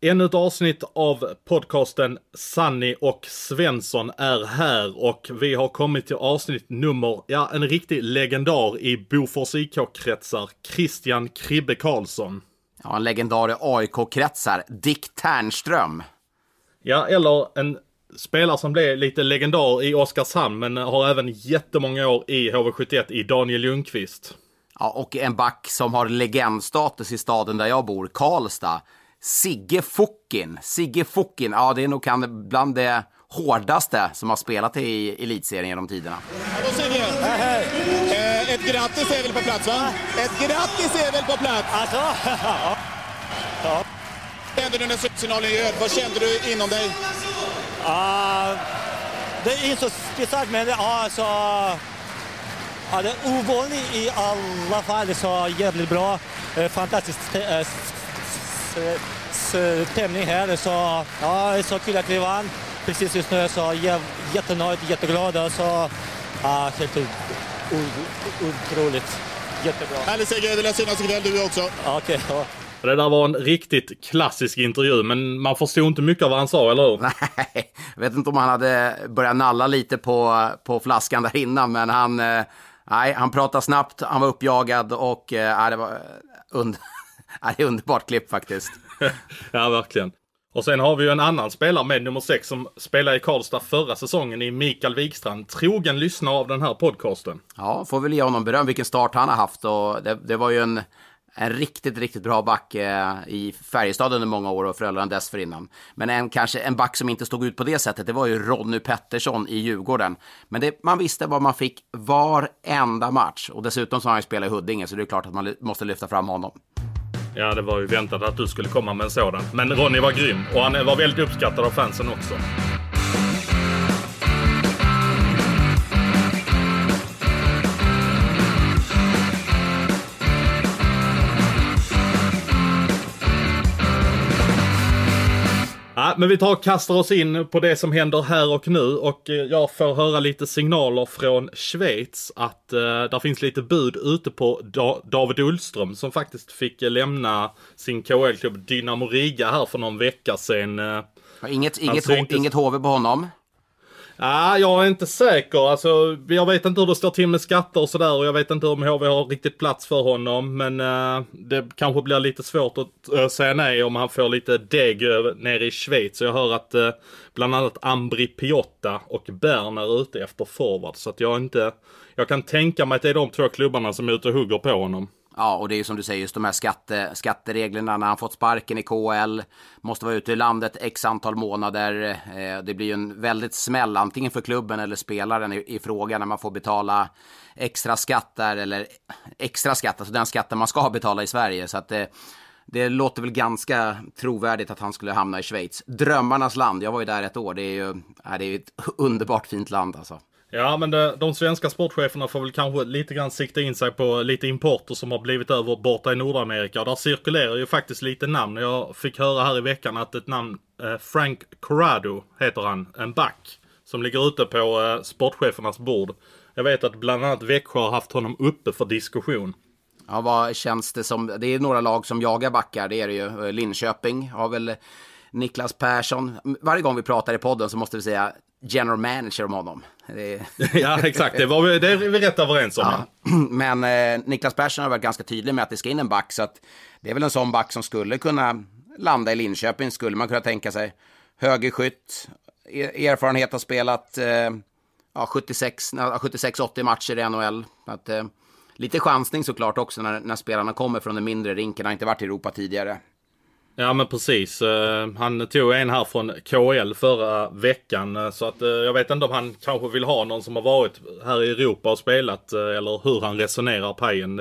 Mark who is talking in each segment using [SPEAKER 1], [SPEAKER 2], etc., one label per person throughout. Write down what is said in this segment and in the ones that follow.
[SPEAKER 1] Ännu ett avsnitt av podcasten Sanni och Svensson är här och vi har kommit till avsnitt nummer, ja en riktig legendar i Bofors IK-kretsar, Christian Kribbe Karlsson.
[SPEAKER 2] Ja, en legendar i AIK-kretsar, Dick Ternström.
[SPEAKER 1] Ja, eller en spelare som blev lite legendar i Oskarshamn men har även jättemånga år i HV71 i Daniel Ljungqvist.
[SPEAKER 2] Ja, och en back som har legendstatus i staden där jag bor, Karlstad. Sigge Fockin. Sigge Fockin, ja det är nog kan bland det hårdaste som har spelat i elitserien genom tiderna.
[SPEAKER 3] Hallå Sigge! Hej, hej. Eh, ett grattis är väl på plats va? Ett grattis är väl på plats?
[SPEAKER 4] Alltså? ja. ja.
[SPEAKER 3] Vad hände nu när slutsignalen ljöd? Vad kände du inom dig?
[SPEAKER 4] Uh, det är inte så speciellt men ja, alltså, ja, det är ovanligt i alla fall. Det är så jävligt bra. Stämning här. Så, ja, det är så kul att vi vann. Precis just nu så jag jättenöjd, jätteglad. Så, ja, helt otroligt. Jättebra.
[SPEAKER 3] Härligt Sigge, vi lär synas ikväll du också.
[SPEAKER 4] Okay, ja.
[SPEAKER 1] Det där var en riktigt klassisk intervju, men man förstod inte mycket av vad han sa, eller hur?
[SPEAKER 2] Nej, jag vet inte om han hade börjat nalla lite på, på flaskan där innan, men han, eh, nej, han pratade snabbt, han var uppjagad och eh, det var und det är underbart klipp faktiskt.
[SPEAKER 1] ja, verkligen. Och sen har vi ju en annan spelare med nummer 6 som spelade i Karlstad förra säsongen i Mikael Wikstrand. Trogen lyssnare av den här podcasten.
[SPEAKER 2] Ja, får väl ge honom beröm vilken start han har haft och det, det var ju en, en riktigt, riktigt bra back eh, i Färjestad under många år och Frölunda dessförinnan. Men en, kanske en back som inte stod ut på det sättet, det var ju Ronny Pettersson i Djurgården. Men det, man visste vad man fick varenda match och dessutom så har han ju spelat i Huddinge så det är klart att man måste lyfta fram honom.
[SPEAKER 1] Ja, det var ju väntat att du skulle komma med en sådan. Men Ronny var grym och han var väldigt uppskattad av fansen också. Ja, men vi tar och kastar oss in på det som händer här och nu och jag får höra lite signaler från Schweiz att uh, där finns lite bud ute på da David Ullström som faktiskt fick lämna sin KL-klubb Dynamo Riga här för någon vecka sedan. Uh,
[SPEAKER 2] inget, inget, inte... inget HV på honom?
[SPEAKER 1] Ja, jag är inte säker. Alltså, jag vet inte hur det står till med skatter och sådär och jag vet inte om HV har riktigt plats för honom. Men uh, det kanske blir lite svårt att uh, säga nej om han får lite deg nere i Schweiz. Så Jag hör att uh, bland annat Ambri Piotta och Bern är ute efter forward. Så att jag inte... Jag kan tänka mig att det är de två klubbarna som är ute och hugger på honom.
[SPEAKER 2] Ja, och det är ju som du säger, just de här skatte, skattereglerna när han fått sparken i KL, måste vara ute i landet x antal månader. Eh, det blir ju en väldigt smäll, antingen för klubben eller spelaren i, i fråga när man får betala extra skatter eller extra skatt, alltså den skatten man ska betala i Sverige. Så att det, det låter väl ganska trovärdigt att han skulle hamna i Schweiz. Drömmarnas land, jag var ju där ett år, det är ju det är ett underbart fint land alltså.
[SPEAKER 1] Ja, men det, de svenska sportcheferna får väl kanske lite grann sikta in sig på lite importer som har blivit över borta i Nordamerika. Och där cirkulerar ju faktiskt lite namn. Jag fick höra här i veckan att ett namn, eh, Frank Corrado heter han, en back. Som ligger ute på eh, sportchefernas bord. Jag vet att bland annat Växjö har haft honom uppe för diskussion.
[SPEAKER 2] Ja, vad känns det som? Det är några lag som jagar backar, det är det ju. Linköping har väl Niklas Persson. Varje gång vi pratar i podden så måste vi säga general manager om honom.
[SPEAKER 1] Det... ja, exakt. Det, var det är vi rätt överens om. Ja.
[SPEAKER 2] Men eh, Niklas Persson har varit ganska tydlig med att det ska in en back, så att det är väl en sån back som skulle kunna landa i Linköping, skulle man kunna tänka sig. Högerskytt, erfarenhet har spelat eh, ja, 76-80 matcher i NHL. Att, eh, lite chansning såklart också när, när spelarna kommer från den mindre rinken, har inte varit i Europa tidigare.
[SPEAKER 1] Ja men precis. Eh, han tog en här från KL förra veckan. Eh, så att eh, jag vet inte om han kanske vill ha någon som har varit här i Europa och spelat. Eller hur han resonerar Pajen.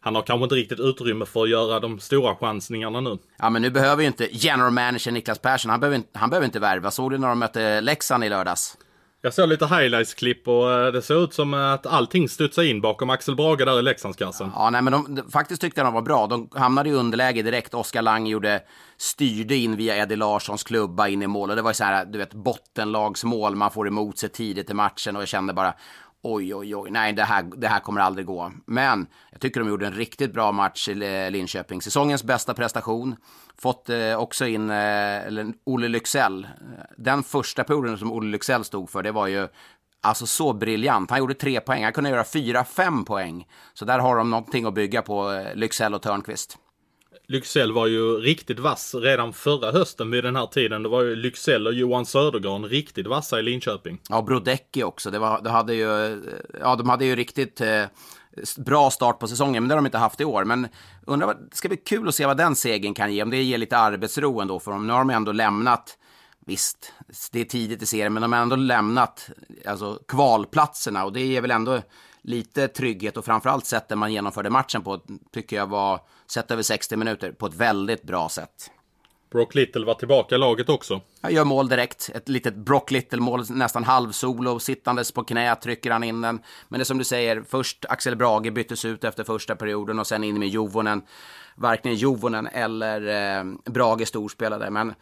[SPEAKER 1] Han har kanske inte riktigt utrymme för att göra de stora chansningarna nu.
[SPEAKER 2] Ja men nu behöver ju inte general manager Niklas Persson. Han behöver, han behöver inte värva. Såg du när de mötte Leksand i lördags?
[SPEAKER 1] Jag såg lite highlights-klipp och eh, det såg ut som att allting studsade in bakom Axel Brage där i Leksandskassen.
[SPEAKER 2] Ja, nej, men de, de, faktiskt tyckte jag de var bra. De hamnade i underläge direkt. Oskar Lang gjorde, styrde in via Eddie Larssons klubba in i mål. Och det var ju så här, du vet, bottenlagsmål man får emot sig tidigt i matchen. Och jag kände bara, oj, oj, oj, nej, det här, det här kommer aldrig gå. Men jag tycker de gjorde en riktigt bra match i Linköping. Säsongens bästa prestation. Fått eh, också in eh, Olle Lycksell. Den första perioden som Olle Lycksell stod för, det var ju Alltså så briljant. Han gjorde tre poäng. Han kunde göra fyra, fem poäng. Så där har de någonting att bygga på, eh, Lycksell och Törnqvist.
[SPEAKER 1] Lycksell var ju riktigt vass redan förra hösten vid den här tiden. Det var ju Lycksell och Johan Södergran riktigt vassa i Linköping.
[SPEAKER 2] Ja, Brodecki också. Det var, det hade ju, ja, de hade ju riktigt eh, bra start på säsongen, men det har de inte haft i år. Men undrar, det ska bli kul att se vad den segern kan ge. Om det ger lite arbetsro ändå för dem. Nu har de ändå lämnat Visst, det är tidigt i serien, men de har ändå lämnat alltså, kvalplatserna och det ger väl ändå lite trygghet och framförallt sättet man genomförde matchen på tycker jag var, sett över 60 minuter, på ett väldigt bra sätt.
[SPEAKER 1] Brock Little var tillbaka i laget också.
[SPEAKER 2] Jag gör mål direkt. Ett litet Brock Little-mål, nästan halvsolo. Sittandes på knä trycker han in den. Men det är som du säger, först Axel Brage byttes ut efter första perioden och sen in med Jovonen. Varken Jovonen eller eh, Brage storspelade. Men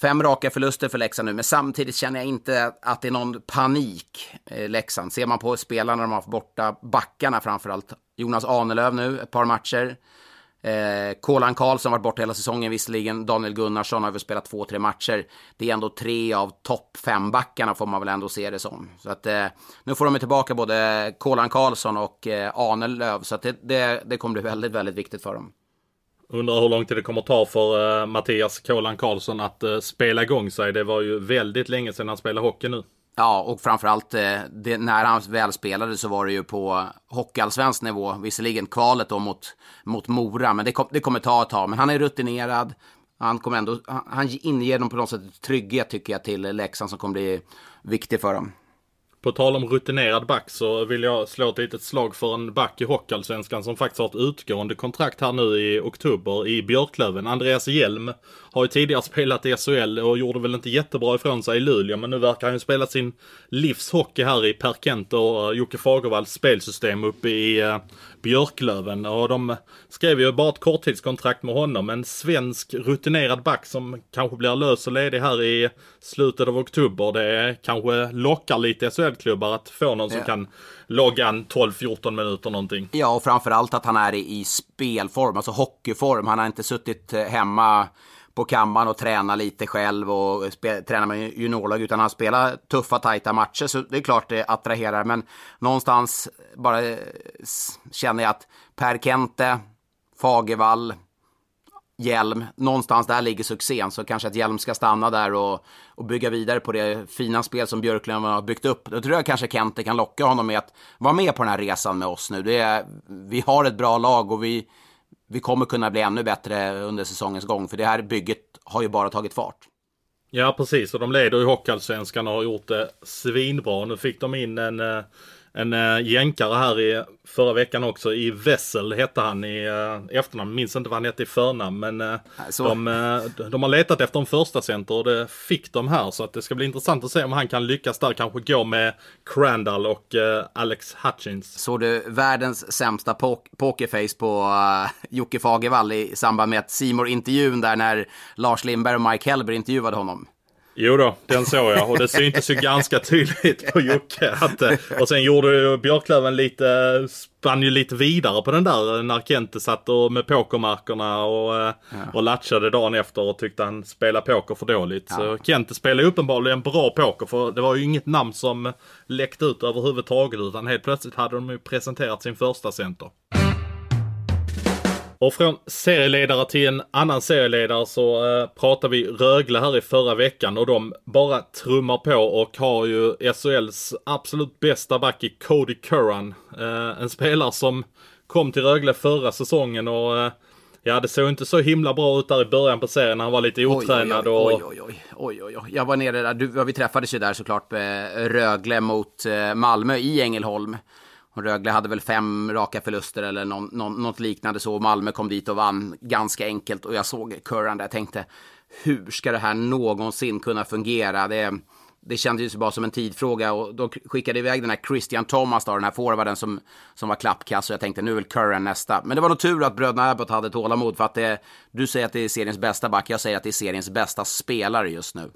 [SPEAKER 2] Fem raka förluster för Leksand nu, men samtidigt känner jag inte att det är någon panik. Eh, Leksand. Ser man på spelarna de har haft borta, backarna framförallt. Jonas Ahnelöv nu, ett par matcher. Eh, Kolan Karlsson har varit borta hela säsongen visserligen. Daniel Gunnarsson har väl spelat två, tre matcher. Det är ändå tre av topp fem backarna får man väl ändå se det som. Så att eh, nu får de tillbaka både Kolan Karlsson och eh, Ahnelöv. Så att det, det, det kommer bli väldigt, väldigt viktigt för dem.
[SPEAKER 1] Undrar hur lång tid det kommer ta för uh, Mattias Kolan Karlsson att uh, spela igång sig. Det var ju väldigt länge sedan han spelade hockey nu.
[SPEAKER 2] Ja, och framförallt eh, det, när han väl spelade så var det ju på hockeyallsvensk nivå. Visserligen kvalet då mot, mot Mora, men det, kom, det kommer ta ett tag. Men han är rutinerad. Han kommer ändå, han, han inger dem på något sätt trygghet tycker jag till Leksand som kommer bli viktig för dem.
[SPEAKER 1] På tal om rutinerad back så vill jag slå ett litet slag för en back i Hockeyallsvenskan som faktiskt har ett utgående kontrakt här nu i oktober i Björklöven. Andreas Hjelm har ju tidigare spelat i SHL och gjorde väl inte jättebra ifrån sig i Luleå men nu verkar han ju spela sin livshockey här i Per Kent och eh, Jocke Fagervalls spelsystem uppe i eh, Björklöven. Och de skrev ju bara ett korttidskontrakt med honom. En svensk rutinerad back som kanske blir lös och ledig här i slutet av oktober. Det kanske lockar lite SHL SHL-klubbar att få någon som kan logga en 12-14 minuter någonting.
[SPEAKER 2] Ja, och framförallt att han är i, spelform, alltså hockeyform. Han har inte suttit eh, hemma på kammaren och träna lite själv och träna med juniorlag utan han spelar tuffa tajta matcher så det är klart det attraherar men någonstans bara eh, känner jag att Per Kente, Fagervall, Hjelm, någonstans där ligger succén så kanske att Hjelm ska stanna där och, och bygga vidare på det fina spel som Björklund har byggt upp. Då tror jag kanske Kente kan locka honom med att vara med på den här resan med oss nu. Det är, vi har ett bra lag och vi vi kommer kunna bli ännu bättre under säsongens gång. För det här bygget har ju bara tagit fart.
[SPEAKER 1] Ja precis och de leder ju Hockeyallsvenskan och har gjort det svinbra. Nu fick de in en eh, en äh, jänkare här i förra veckan också. I Wessel hette han i äh, efternamn. Minns inte vad han hette i förnamn. Men äh, de, äh, de har letat efter en första center och det fick de här. Så att det ska bli intressant att se om han kan lyckas där. Kanske gå med Crandall och Alex Hutchins.
[SPEAKER 2] Såg du världens sämsta pok pokerface på uh, Jocke Fagervall i samband med att Simor intervjun där när Lars Lindberg och Mike Hellberg intervjuade honom?
[SPEAKER 1] Jo då, den såg jag och det syntes ju ganska tydligt på Jocke. Att, eh, och sen gjorde ju Björklöven lite, spann ju lite vidare på den där när Kente satt och med pokermarkerna och, eh, ja. och latchade dagen efter och tyckte han spelade poker för dåligt. Ja. Så Kente spelade uppenbarligen bra poker för det var ju inget namn som läckte ut överhuvudtaget utan helt plötsligt hade de ju presenterat sin första center. Och från serieledare till en annan serieledare så eh, pratar vi Rögle här i förra veckan och de bara trummar på och har ju SHLs absolut bästa back i Cody Curran. Eh, en spelare som kom till Rögle förra säsongen och eh, Ja, det såg inte så himla bra ut där i början på serien han var lite otränad.
[SPEAKER 2] Oj, oj, oj, oj, oj, oj, oj. Jag var nere där, du, vi träffades ju där såklart, Rögle mot eh, Malmö i Ängelholm. Och Rögle hade väl fem raka förluster eller någon, någon, något liknande så. Malmö kom dit och vann ganska enkelt. Och jag såg Curran där och tänkte, hur ska det här någonsin kunna fungera? Det, det kändes ju bara som en tidfråga och då skickade iväg den här Christian Thomas, då, den här forwarden som, som var klappkass och jag tänkte nu är väl Curran nästa. Men det var nog tur att bröderna Abbott hade tålamod för att det, du säger att det är seriens bästa back, jag säger att det är seriens bästa spelare just nu.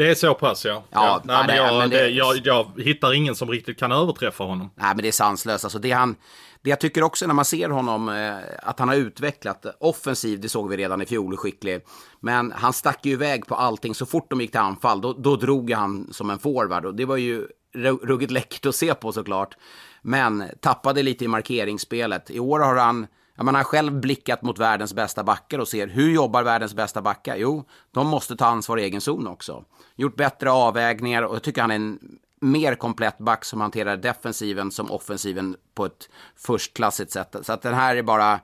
[SPEAKER 1] Det är så pass ja.
[SPEAKER 2] Ja,
[SPEAKER 1] ja. Nej,
[SPEAKER 2] nej,
[SPEAKER 1] men jag,
[SPEAKER 2] men det-
[SPEAKER 1] det, jag, jag hittar ingen som riktigt kan överträffa honom.
[SPEAKER 2] Nej, men det är sanslöst. Alltså det, han, det jag tycker också när man ser honom, eh, att han har utvecklat offensiv, det såg vi redan i fjol, skicklig. Men han stack ju iväg på allting. Så fort de gick till anfall, då, då drog han som en forward. Och det var ju ru- ruggigt läckert att se på såklart. Men tappade lite i markeringsspelet. I år har han, man har själv blickat mot världens bästa backar och ser hur jobbar världens bästa backar? Jo, de måste ta ansvar i egen zon också. Gjort bättre avvägningar och jag tycker han är en mer komplett back som hanterar defensiven som offensiven på ett förstklassigt sätt. Så att den här är bara...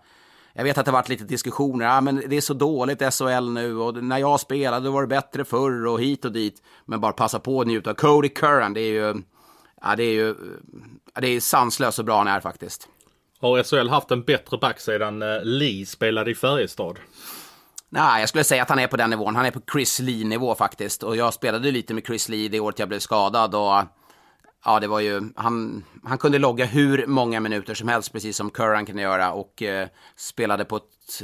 [SPEAKER 2] Jag vet att det har varit lite diskussioner. Ja, men det är så dåligt SHL nu och när jag spelade var det bättre förr och hit och dit. Men bara passa på att njuta. Cody Curran, det är ju... Ja, det är ju... Ja, det är sanslöst så bra han är faktiskt.
[SPEAKER 1] Har SHL haft en bättre back sedan eh, Lee spelade i Färjestad?
[SPEAKER 2] Nej, jag skulle säga att han är på den nivån. Han är på Chris Lee-nivå faktiskt. Och jag spelade lite med Chris Lee det året jag blev skadad. Och ja, det var ju... Han, han kunde logga hur många minuter som helst, precis som Curran kunde göra. Och eh, spelade på ett...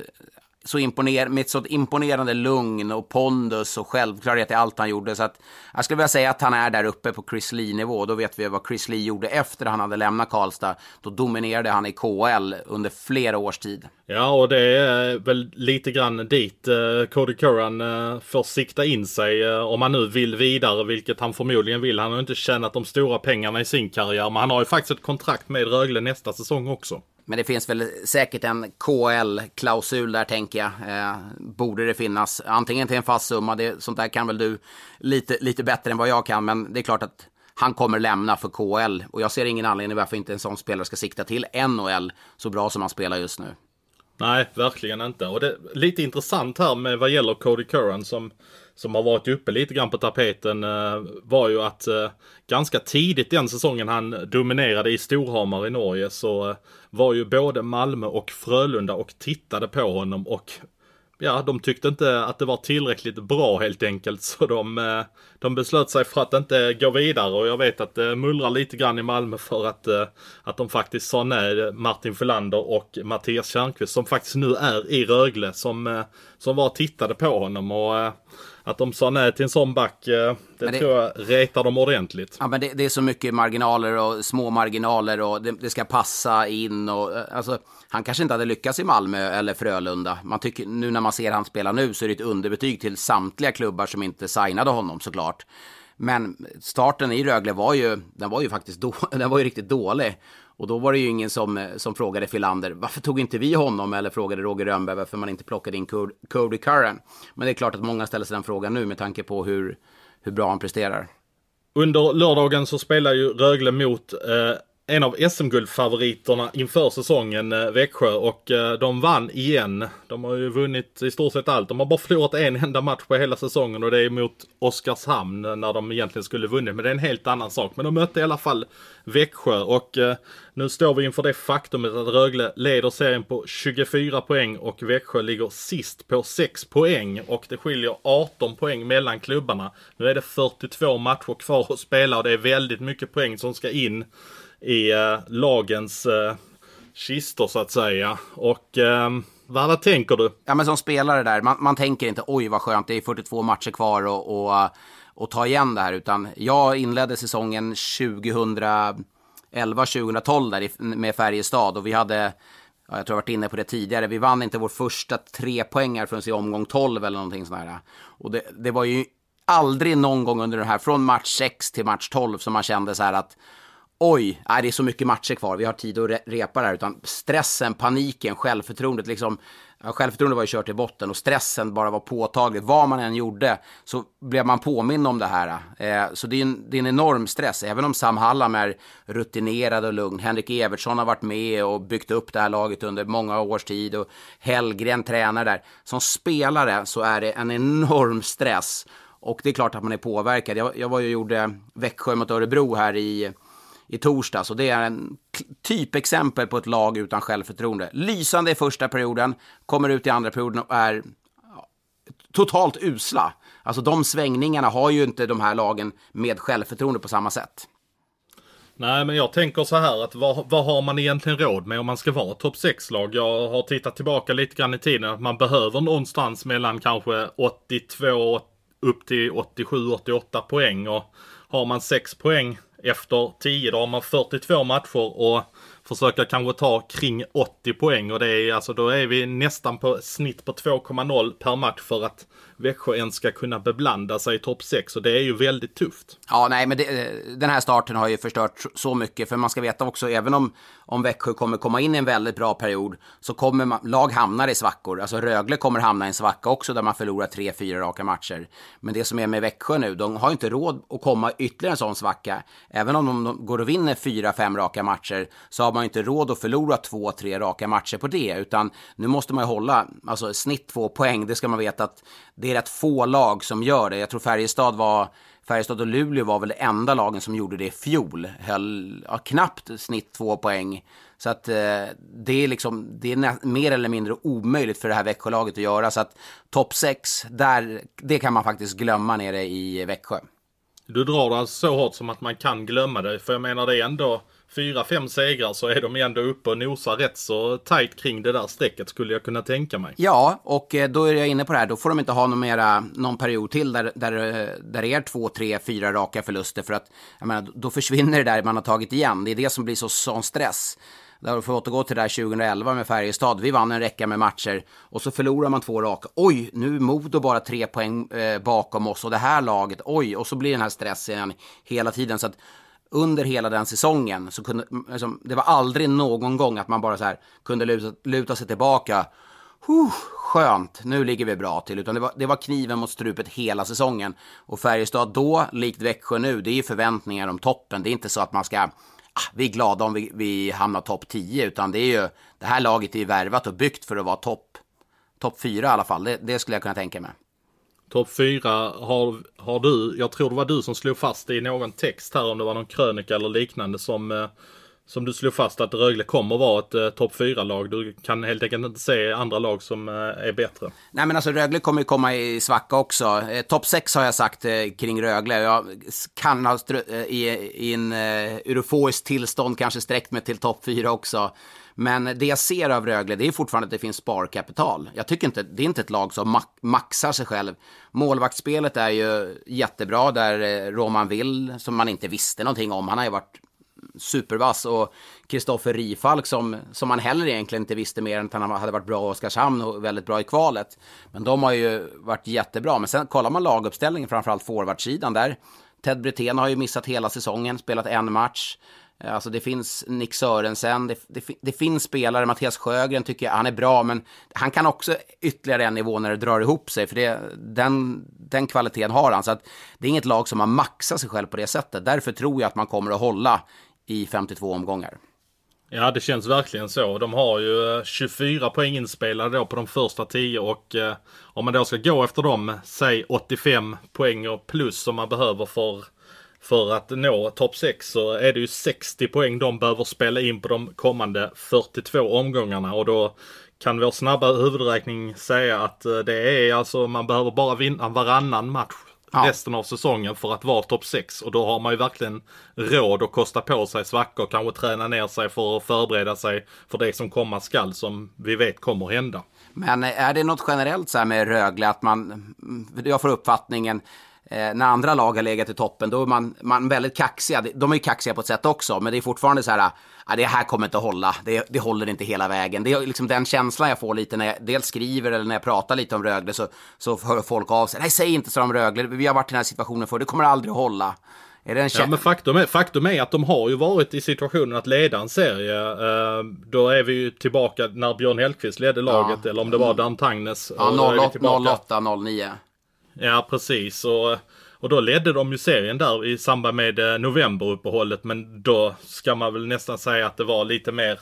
[SPEAKER 2] Så imponer, med ett så imponerande lugn och pondus och självklarhet i allt han gjorde. Så att jag skulle vilja säga att han är där uppe på Chris Lee-nivå. Då vet vi vad Chris Lee gjorde efter han hade lämnat Karlstad. Då dominerade han i KL under flera års tid.
[SPEAKER 1] Ja, och det är väl lite grann dit eh, Cody Curran eh, får sikta in sig eh, om han nu vill vidare, vilket han förmodligen vill. Han har inte tjänat de stora pengarna i sin karriär, men han har ju faktiskt ett kontrakt med Rögle nästa säsong också.
[SPEAKER 2] Men det finns väl säkert en KL-klausul där tänker jag. Eh, borde det finnas. Antingen till en fast summa. Det, sånt där kan väl du lite, lite bättre än vad jag kan. Men det är klart att han kommer lämna för KL. Och jag ser ingen anledning varför inte en sån spelare ska sikta till NHL så bra som han spelar just nu.
[SPEAKER 1] Nej, verkligen inte. Och det är lite intressant här med vad gäller Cody Curran som, som har varit uppe lite grann på tapeten eh, var ju att eh, ganska tidigt den säsongen han dominerade i Storhamar i Norge så eh, var ju både Malmö och Frölunda och tittade på honom och ja, de tyckte inte att det var tillräckligt bra helt enkelt så de, eh, de beslöt sig för att inte gå vidare och jag vet att det mullrar lite grann i Malmö för att, eh, att de faktiskt sa nej, Martin Fölander och Mattias Tjärnqvist som faktiskt nu är i Rögle som, eh, som var och tittade på honom och eh, att de sa nej till en sån back, eh, det,
[SPEAKER 2] det-
[SPEAKER 1] tror jag retar dem ordentligt.
[SPEAKER 2] Ja, men det, det är så mycket marginaler och små marginaler och det, det ska passa in och eh, alltså, han kanske inte hade lyckats i Malmö eller Frölunda. Man tycker, nu när man ser han spela nu så är det ett underbetyg till samtliga klubbar som inte signade honom såklart. Men starten i Rögle var ju, den var ju faktiskt då, den var ju riktigt dålig. Och då var det ju ingen som, eh, som frågade Filander, varför tog inte vi honom? Eller frågade Roger Rönnberg varför man inte plockade in Cody- Cody Curran. Men det är klart att många ställer sig den frågan nu med tanke på hur, hur bra han presterar.
[SPEAKER 1] Under lördagen så spelar ju Rögle mot eh, en av SM-guldfavoriterna inför säsongen, eh, Växjö. Och eh, de vann igen. De har ju vunnit i stort sett allt. De har bara förlorat en enda match på hela säsongen och det är mot Oskarshamn eh, när de egentligen skulle vunnit. Men det är en helt annan sak. Men de mötte i alla fall Växjö och nu står vi inför det faktumet att Rögle leder serien på 24 poäng och Växjö ligger sist på 6 poäng och det skiljer 18 poäng mellan klubbarna. Nu är det 42 matcher kvar att spela och det är väldigt mycket poäng som ska in i eh, lagens eh, kistor så att säga. Och eh, vad tänker du?
[SPEAKER 2] Ja, men som spelare där, man, man tänker inte oj vad skönt, det är 42 matcher kvar och, och, och ta igen det här. Utan jag inledde säsongen 2011-2012 där med Färjestad och vi hade, ja, jag tror jag varit inne på det tidigare, vi vann inte vår första tre poängar förrän i omgång 12 eller någonting sånt där. Och det, det var ju aldrig någon gång under det här, från match 6 till match 12 som man kände så här att oj, nej, det är så mycket matcher kvar, vi har tid att re repa det här. Utan stressen, paniken, självförtroendet, liksom, självförtroendet var ju kört i botten och stressen bara var påtaglig. Vad man än gjorde så blev man påminn om det här. Eh, så det är, en, det är en enorm stress, även om Sam Hallam är rutinerad och lugn. Henrik Evertsson har varit med och byggt upp det här laget under många års tid och Hellgren tränar där. Som spelare så är det en enorm stress. Och det är klart att man är påverkad. Jag, jag var ju och gjorde Växjö mot Örebro här i i torsdags och det är en typexempel på ett lag utan självförtroende. Lysande i första perioden, kommer ut i andra perioden och är totalt usla. Alltså de svängningarna har ju inte de här lagen med självförtroende på samma sätt.
[SPEAKER 1] Nej, men jag tänker så här att vad, vad har man egentligen råd med om man ska vara topp 6-lag? Jag har tittat tillbaka lite grann i tiden att man behöver någonstans mellan kanske 82 upp till 87-88 poäng och har man 6 poäng efter 10 då har man 42 matcher och försöka kanske ta kring 80 poäng. Och det är alltså då är vi nästan på snitt på 2,0 per match för att Växjö ens ska kunna beblanda sig i topp 6 och det är ju väldigt tufft.
[SPEAKER 2] Ja, nej, men det, den här starten har ju förstört så mycket för man ska veta också även om, om Växjö kommer komma in i en väldigt bra period så kommer man, lag hamnar i svackor. Alltså Rögle kommer hamna i en svacka också där man förlorar tre, fyra raka matcher. Men det som är med Växjö nu, de har inte råd att komma ytterligare en sån svacka. Även om de går och vinner fyra, fem raka matcher så har man ju inte råd att förlora två, tre raka matcher på det, utan nu måste man ju hålla, alltså snitt två poäng, det ska man veta att det är rätt få lag som gör det. Jag tror Färjestad var Färjestad och Luleå var väl det enda lagen som gjorde det i fjol. Höll ja, knappt snitt två poäng. Så att eh, det är liksom, det är mer eller mindre omöjligt för det här Växjölaget att göra. Så att topp 6, där, det kan man faktiskt glömma nere i Växjö.
[SPEAKER 1] Du drar det alltså så hårt som att man kan glömma det. För jag menar det är ändå fyra, fem segrar så är de ändå uppe och nosar rätt så tajt kring det där strecket skulle jag kunna tänka mig.
[SPEAKER 2] Ja, och eh, då är jag inne på det här. Då får de inte ha någon, mera, någon period till där, där, eh, där det är två, tre, fyra raka förluster. För att jag menar, då försvinner det där man har tagit igen. Det är det som blir så sån stress. Där får återgå till det där 2011 med Färjestad. Vi vann en räcka med matcher och så förlorar man två raka. Oj, nu är Modo bara tre poäng eh, bakom oss och det här laget, oj, och så blir den här stressen hela tiden. Så att under hela den säsongen så kunde, liksom, det var aldrig någon gång att man bara så här kunde luta, luta sig tillbaka. Huh, skönt, nu ligger vi bra till. Utan det var, det var kniven mot strupet hela säsongen. Och Färjestad då, likt Växjö nu, det är ju förväntningar om toppen. Det är inte så att man ska, ah, vi är glada om vi, vi hamnar topp 10. Utan det är ju, det här laget är ju värvat och byggt för att vara topp top 4 i alla fall. Det, det skulle jag kunna tänka mig.
[SPEAKER 1] Topp 4 har, har du, jag tror det var du som slog fast i någon text här om det var någon krönika eller liknande som, eh, som du slog fast att Rögle kommer vara ett eh, topp 4-lag. Du kan helt enkelt inte se andra lag som eh, är bättre.
[SPEAKER 2] Nej men alltså Rögle kommer ju komma i svacka också. Eh, topp 6 har jag sagt eh, kring Rögle. Jag kan ha eh, i, i en eh, tillstånd kanske sträckt mig till topp 4 också. Men det jag ser av Rögle, det är fortfarande att det finns sparkapital. Jag tycker inte, det är inte ett lag som maxar sig själv. Målvaktsspelet är ju jättebra, där eh, Roman Will, som man inte visste någonting om, han har ju varit supervass och Kristoffer Rifalk som, som man heller egentligen inte visste mer än att han hade varit bra i Oskarshamn och väldigt bra i kvalet. Men de har ju varit jättebra. Men sen kollar man laguppställningen, framförallt forwardsidan där. Ted Brithén har ju missat hela säsongen, spelat en match. Eh, alltså det finns Nick Sörensen, det, det, det, finns spelare, Mattias Sjögren tycker jag, han är bra, men han kan också ytterligare en nivå när det drar ihop sig, för det, den, den kvaliteten har han. Så att det är inget lag som har maxat sig själv på det sättet. Därför tror jag att man kommer att hålla i 52 omgångar.
[SPEAKER 1] Ja, det känns verkligen så. De har ju eh, 24 poäng inspelade då på de första 10 och eh, om man då ska gå efter dem, säg 85 poäng och plus som man behöver för för att nå topp 6 så är det ju 60 poäng de behöver spela in på de kommande 42 omgångarna och då kan vår snabba huvudräkning säga att eh, det är alltså man behöver bara vinna varannan match ja. resten av säsongen för att vara topp 6 och då har man ju verkligen råd att kosta på sig svackor, kanske träna ner sig för att förbereda sig för det som komma skall som vi vet kommer hända.
[SPEAKER 2] Men är det något generellt så här med Rögle att man, jag får uppfattningen när andra lag har legat i toppen, då är man, man väldigt kaxiga. De är ju kaxiga på ett sätt också, men det är fortfarande så här, ah, det här kommer inte att hålla. Det, det håller inte hela vägen. Det är liksom den känslan jag får lite när jag dels skriver eller när jag pratar lite om Rögle, så, så hör folk av sig. Nej, säg inte så om Rögle. Vi har varit i den här situationen förr, det kommer aldrig att hålla.
[SPEAKER 1] Är det en ja, men faktum är, faktum är att de har ju varit i situationen att leda en serie. Uh, då är vi ju tillbaka när Björn Hellkvist ledde laget, ja. eller om det var Dan Tangnes.
[SPEAKER 2] Ja, 08, 09.
[SPEAKER 1] Ja, precis. Och, och då ledde de ju serien där i samband med eh, novemberuppehållet. Men då ska man väl nästan säga att det var lite mer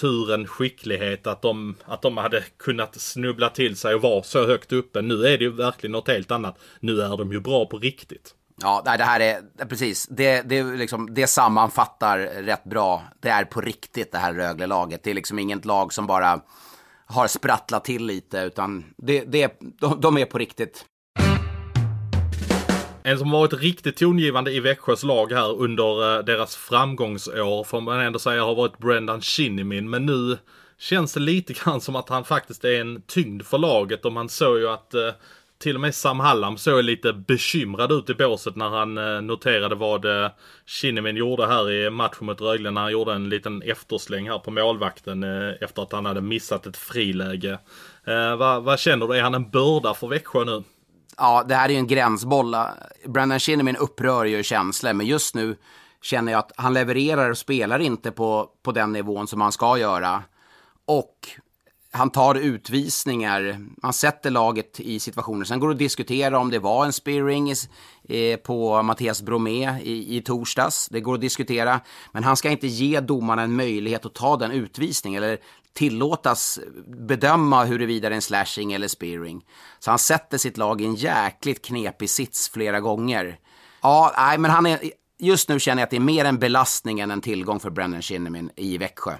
[SPEAKER 1] tur än skicklighet att de, att de hade kunnat snubbla till sig och vara så högt uppe. Nu är det ju verkligen något helt annat. Nu är de ju bra på riktigt.
[SPEAKER 2] Ja, det här är precis. Det, det, liksom, det sammanfattar rätt bra. Det är på riktigt det här Rögle-laget. Det är liksom inget lag som bara har sprattlat till lite, utan det, det, de, de är på riktigt.
[SPEAKER 1] En som varit riktigt tongivande i Växjös lag här under eh, deras framgångsår får man ändå säga har varit Brendan Shinnimin. Men nu känns det lite grann som att han faktiskt är en tyngd för laget och man såg ju att eh, till och med Sam Hallam såg lite bekymrad ut i båset när han eh, noterade vad eh, Shinnimin gjorde här i matchen mot Rögle när han gjorde en liten eftersläng här på målvakten eh, efter att han hade missat ett friläge. Eh, vad, vad känner du? Är han en börda för Växjö nu?
[SPEAKER 2] Ja, det här är ju en gränsboll. Brandon Shinnimin upprör ju känslor, men just nu känner jag att han levererar och spelar inte på, på den nivån som han ska göra. Och han tar utvisningar, han sätter laget i situationer. Sen går det att diskutera om det var en spearing eh, på Mattias Bromé i, i torsdags. Det går att diskutera, men han ska inte ge domarna en möjlighet att ta den utvisningen eller tillåtas bedöma huruvida det är en slashing eller spearing. Så han sätter sitt lag i en jäkligt knepig sits flera gånger. Ja, nej, men han är, just nu känner jag att det är mer en belastning än en tillgång för Brendan Shinnimin i Växjö.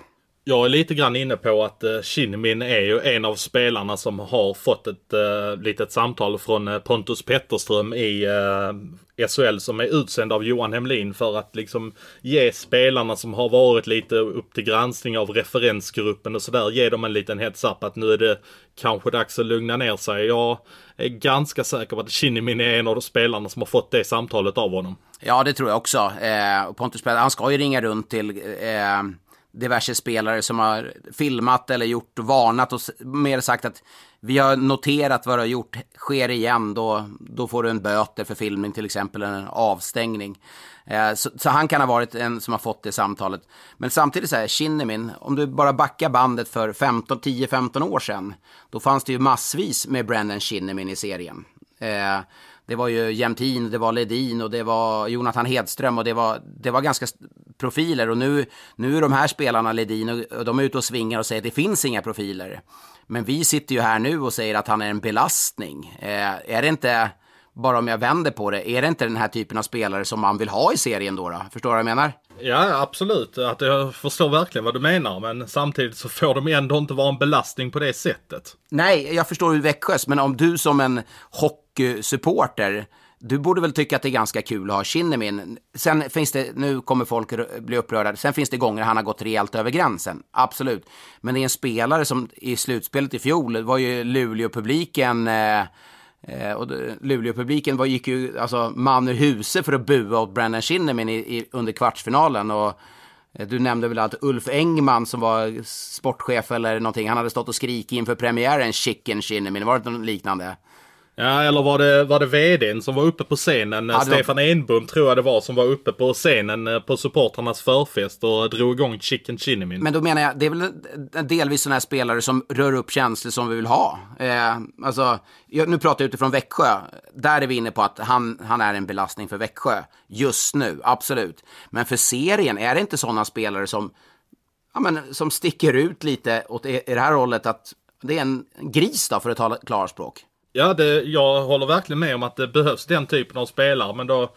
[SPEAKER 1] Jag är lite grann inne på att eh, uh, Shinnimin är ju en av spelarna som har fått ett uh, litet samtal från eh, Pontus Petterström i uh, SHL som är utsänd av Johan Hemlin för att liksom ge spelarna som har varit lite upp till granskning av referensgruppen och sådär, ge dem en liten heads up att nu är det kanske dags att lugna ner sig. Jag är ganska säker på att Shinnimin är en av de spelarna som har fått det samtalet av honom.
[SPEAKER 2] Ja, det tror jag också. Eh, Pontus Pettersson, han ska ju ringa runt till eh diverse spelare som har filmat eller gjort varnat och mer sagt att vi har noterat vad du har gjort. Sker igen då, då får du en böter för filmning till exempel, eller en avstängning. Eh, så, så, han kan ha varit en som har fått det samtalet. Men samtidigt så här, Shinnimin, om du bara backar bandet för 10-15 år sedan, då fanns det ju massvis med Brennan Shinnimin i serien. Eh, det var ju Jämtin, det var Ledin och det var Jonathan Hedström och det var, det var ganska profiler. Och nu, nu är de här spelarna Ledin och de är ute och svingar och säger att det finns inga profiler. Men vi sitter ju här nu och säger att han är en belastning. Eh, är det inte, bara om jag vänder på det, är det inte den här typen av spelare som man vill ha i serien då? då? Förstår du vad jag menar?
[SPEAKER 1] Ja, absolut. Att jag förstår verkligen vad du menar. Men samtidigt så får de ändå inte vara en belastning på det sättet.
[SPEAKER 2] Nej, jag förstår ju Växjös. Men om du som en hockeysupporter du borde väl tycka att det är ganska kul att ha Kinnemin. Sen finns det, nu kommer folk bli upprörda, sen finns det gånger han har gått rejält över gränsen. Absolut. Men det är en spelare som i slutspelet i fjol, det var ju Luleå-publiken eh, eh och Luleå-publiken var, gick ju alltså man ur huset för att bua åt Brandon Shinnimin i, i, under kvartsfinalen. Och, eh, du nämnde väl att Ulf Engman som var sportchef eller någonting, han hade stått och skrikit inför premiären Chicken Shinnimin, var det något liknande?
[SPEAKER 1] Ja, eller var det, var det vdn som var uppe på scenen? Ja, Stefan var... Enbom tror jag det var som var uppe på scenen eh, på supportrarnas förfest och drog igång Chicken Chinnimin.
[SPEAKER 2] Men då menar jag, det är väl delvis sådana här spelare som rör upp känslor som vi vill ha. Eh, alltså, nu pratar jag utifrån Växjö. Där är vi inne på att han, han är en belastning för Växjö. Just nu, absolut. Men för serien, är det inte sådana spelare som, ja, men, som sticker ut lite åt i det här hållet att det är en gris då, för att tala klarspråk?
[SPEAKER 1] Ja, det, jag håller verkligen med om att det behövs den typen av spelare. Men då,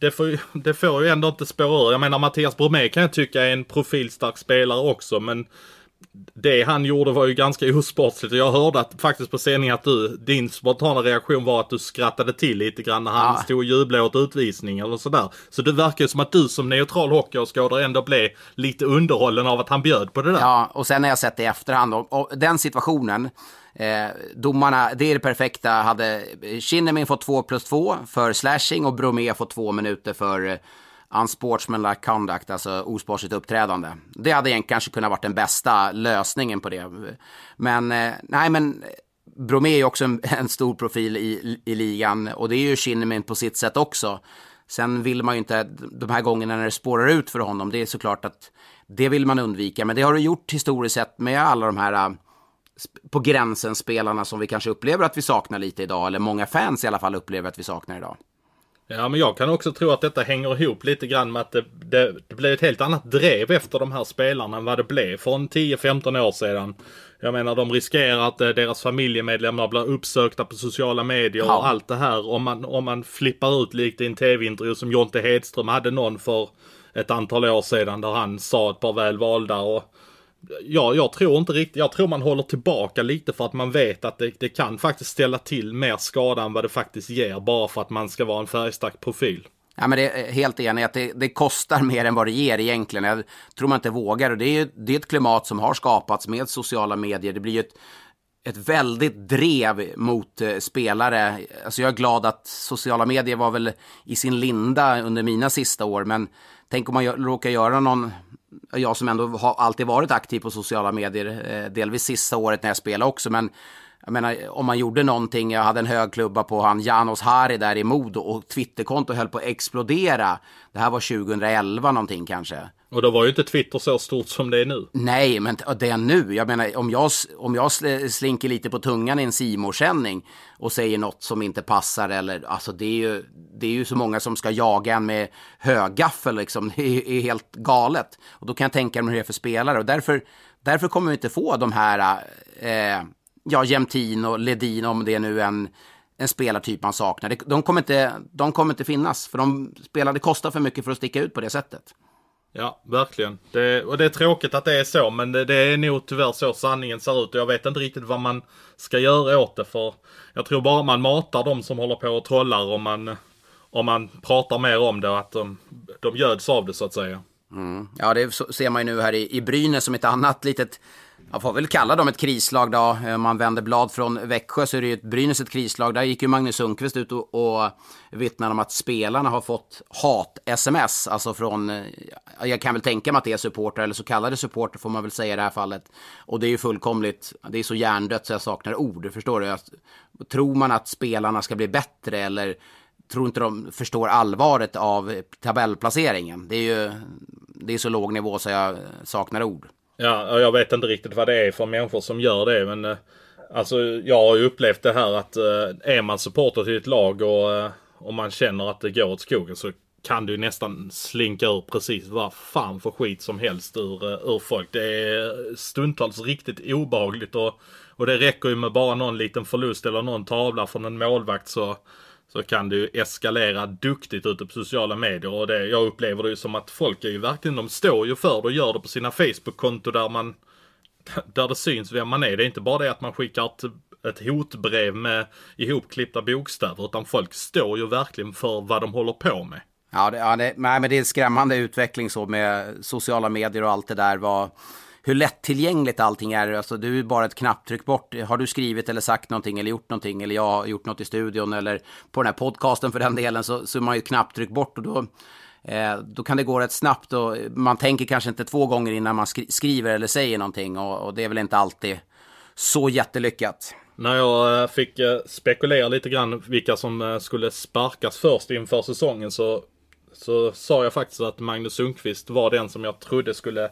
[SPEAKER 1] det, får, det får ju ändå inte spåra ur. Jag menar Mattias Bromé kan jag tycka är en profilstark spelare också. Men det han gjorde var ju ganska osportsligt. Jag hörde att, faktiskt på sändningen att du, din spontana reaktion var att du skrattade till lite grann när han ja. stod och jublade åt utvisning eller sådär. Så det verkar ju som att du som neutral hockeyåskådare ändå blev lite underhållen av att han bjöd på det där.
[SPEAKER 2] Ja, och sen har jag sett det i efterhand och, och den situationen Eh, domarna, det är det perfekta. Hade Kinnemin fått 2 plus 2 för slashing och Bromé fått 2 minuter för eh, unsportsmanlike conduct, alltså osportsligt uppträdande. Det hade egentligen kanske kunnat varit den bästa lösningen på det. Men eh, nej, men eh, Bromé är ju också en, en, stor profil i, i ligan och det är ju Kinnemin på sitt sätt också. Sen vill man ju inte, de här gångerna när det spårar ut för honom, det är såklart att det vill man undvika. Men det har du gjort historiskt sett med alla de här eh, på gränsen spelarna som vi kanske upplever att vi saknar lite idag, eller många fans i alla fall upplever att vi saknar idag.
[SPEAKER 1] Ja, men jag kan också tro att detta hänger ihop lite grann med att det, det, det blev ett helt annat drev efter de här spelarna än vad det blev för 10-15 år sedan. Jag menar, de riskerar att eh, deras familjemedlemmar blir uppsökta på sociala medier ja. och allt det här. Om man, om man flippar ut likt i en tv-intervju som Jonte Hedström hade någon för ett antal år sedan där han sa ett par väl valda och ja, jag tror inte riktigt, jag tror man håller tillbaka lite för att man vet att det, det kan faktiskt ställa till mer skada än vad det faktiskt ger bara för att man ska vara en färgstark profil.
[SPEAKER 2] Ja, men det är eh, helt enig att det, det, kostar mer än vad det ger egentligen. Jag tror man inte vågar. Och det är, det är ett klimat som har skapats med sociala medier. Det blir ju ett, ett väldigt drev mot eh, spelare. Alltså jag är glad att sociala medier var väl i sin linda under mina sista år. Men tänk om man råkar göra någon jag som ändå har alltid varit aktiv på sociala medier, eh, delvis sista året när jag spelade också, men jag menar, om man gjorde någonting, jag hade en hög klubba på han Janos Hari där i Modo och Twitterkonto höll på att explodera. Det här var 2011 någonting kanske.
[SPEAKER 1] Och då var ju inte Twitter så stort som det är nu.
[SPEAKER 2] Nej, men det är nu. Jag menar, om jag, om jag slinker lite på tungan i en simorsändning och säger något som inte passar eller, alltså det är ju, det är ju så många som ska jaga en med högaffel liksom. Det är, är helt galet. Och då kan jag tänka mig hur det är för spelare och därför, därför kommer vi inte få de här, eh, ja, Jämtin och Ledin om det är nu en en spelartyp man saknar. De kommer, inte, de kommer inte finnas, för de spelade kostar för mycket för att sticka ut på det sättet.
[SPEAKER 1] Ja, verkligen. Det, och det är tråkigt att det är så, men det, det, är nog tyvärr så sanningen ser ut. Och jag vet inte riktigt vad man ska göra åt det, för jag tror bara man matar de som håller på och trollar om man, om man pratar mer om det och att de, de göds av det så att säga.
[SPEAKER 2] Mm. Ja, det ser man ju nu här i, i Brynäs som ett annat litet man får väl kalla dem ett krislag då. Eh, om man vänder blad från Växjö så är det ju ett Brynäs ett krislag. Där gick ju Magnus Sundqvist ut och, och vittnade om att spelarna har fått hat-sms. Alltså från, eh, jag kan väl tänka mig att det är supportrar, eller så kallade supportrar får man väl säga i det här fallet. Och det är ju fullkomligt, det är så hjärndött så jag saknar ord, förstår du? Tror man att spelarna ska bli bättre eller tror inte de förstår allvaret av tabellplaceringen? Det är ju, det är så låg nivå så jag saknar ord.
[SPEAKER 1] Ja, jag vet inte riktigt vad det är för människor som gör det. Men eh, alltså jag har ju upplevt det här att eh, är man supporter till ett lag och eh, och man känner att det går åt skogen så kan du nästan slinka ur precis vad fan för skit som helst ur, ur folk. Det är stundtals riktigt obehagligt och, och det räcker ju med bara någon liten förlust eller någon tavla från en målvakt så så kan det ju eskalera duktigt ute på sociala medier och det, jag upplever det ju som att folk är ju verkligen, de står ju för det och gör det på sina Facebook-konto där man där det syns vem man är. Det är inte bara det att man skickar ett, ett hotbrev med ihopklippta bokstäver utan folk står ju verkligen för vad de håller på med.
[SPEAKER 2] Ja, det, ja det, nej, men det är en skrämmande utveckling så med sociala medier och allt det där. Var hur lättillgängligt allting är. Alltså, du är bara ett knapptryck bort. Har du skrivit eller sagt någonting eller gjort någonting eller jag har gjort något i studion eller på den här podcasten för den delen så, så är man ju ett knapptryck bort och då, eh, då kan det gå rätt snabbt och man tänker kanske inte två gånger innan man skri skriver eller säger någonting och, och det är väl inte alltid så jättelyckat.
[SPEAKER 1] När jag eh, fick eh, spekulera lite grann vilka som eh, skulle sparkas först inför säsongen så, så sa jag faktiskt att Magnus Sundqvist var den som jag trodde skulle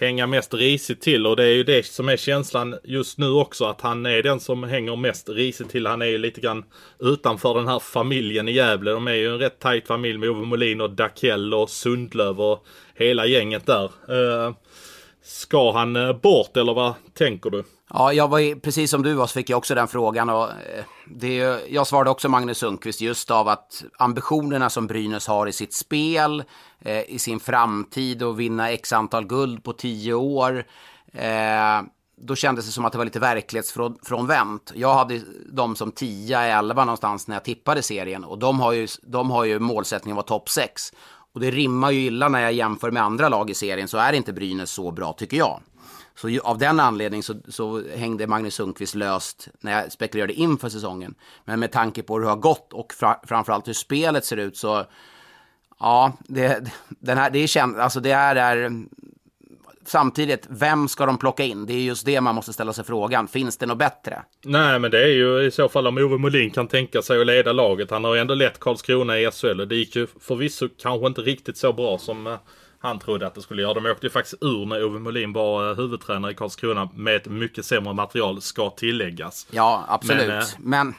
[SPEAKER 1] hänga mest risigt till och det är ju det som är känslan just nu också att han är den som hänger mest risigt till. Han är ju lite grann utanför den här familjen i Gävle. De är ju en rätt tajt familj med Ove Molin och Dakell och Sundlöv och hela gänget där. Eh, ska han eh, bort eller vad tänker du?
[SPEAKER 2] Ja, jag var precis som du var så fick jag också den frågan och eh, det, jag svarade också Magnus Sundqvist just av att ambitionerna som Brynäs har i sitt spel, eh, i sin framtid och vinna x antal guld på tio år. Eh, då kändes det som att det var lite verklighetsfrånvänt. Jag hade dem som 10-11 någonstans när jag tippade serien och de har ju, de har ju målsättningen att vara topp 6. Och det rimmar ju illa när jag jämför med andra lag i serien så är inte Brynäs så bra tycker jag. Så av den anledningen så, så, hängde Magnus Sundqvist löst när jag spekulerade inför säsongen. Men med tanke på hur det har gått och fra, framförallt hur spelet ser ut så ja, det, den här, det är känt, alltså det här är samtidigt, vem ska de plocka in? Det är just det man måste ställa sig frågan. Finns det något bättre?
[SPEAKER 1] Nej, men det är ju i så fall om Ove Molin kan tänka sig att leda laget. Han har ju ändå lett Karlskrona i SHL och det gick ju förvisso kanske inte riktigt så bra som eh, han trodde att det skulle göra. De åkte ju faktiskt ur när Ove Molin var eh, huvudtränare i Karlskrona med ett mycket sämre material, ska tilläggas.
[SPEAKER 2] Ja, absolut. Men, äh... men,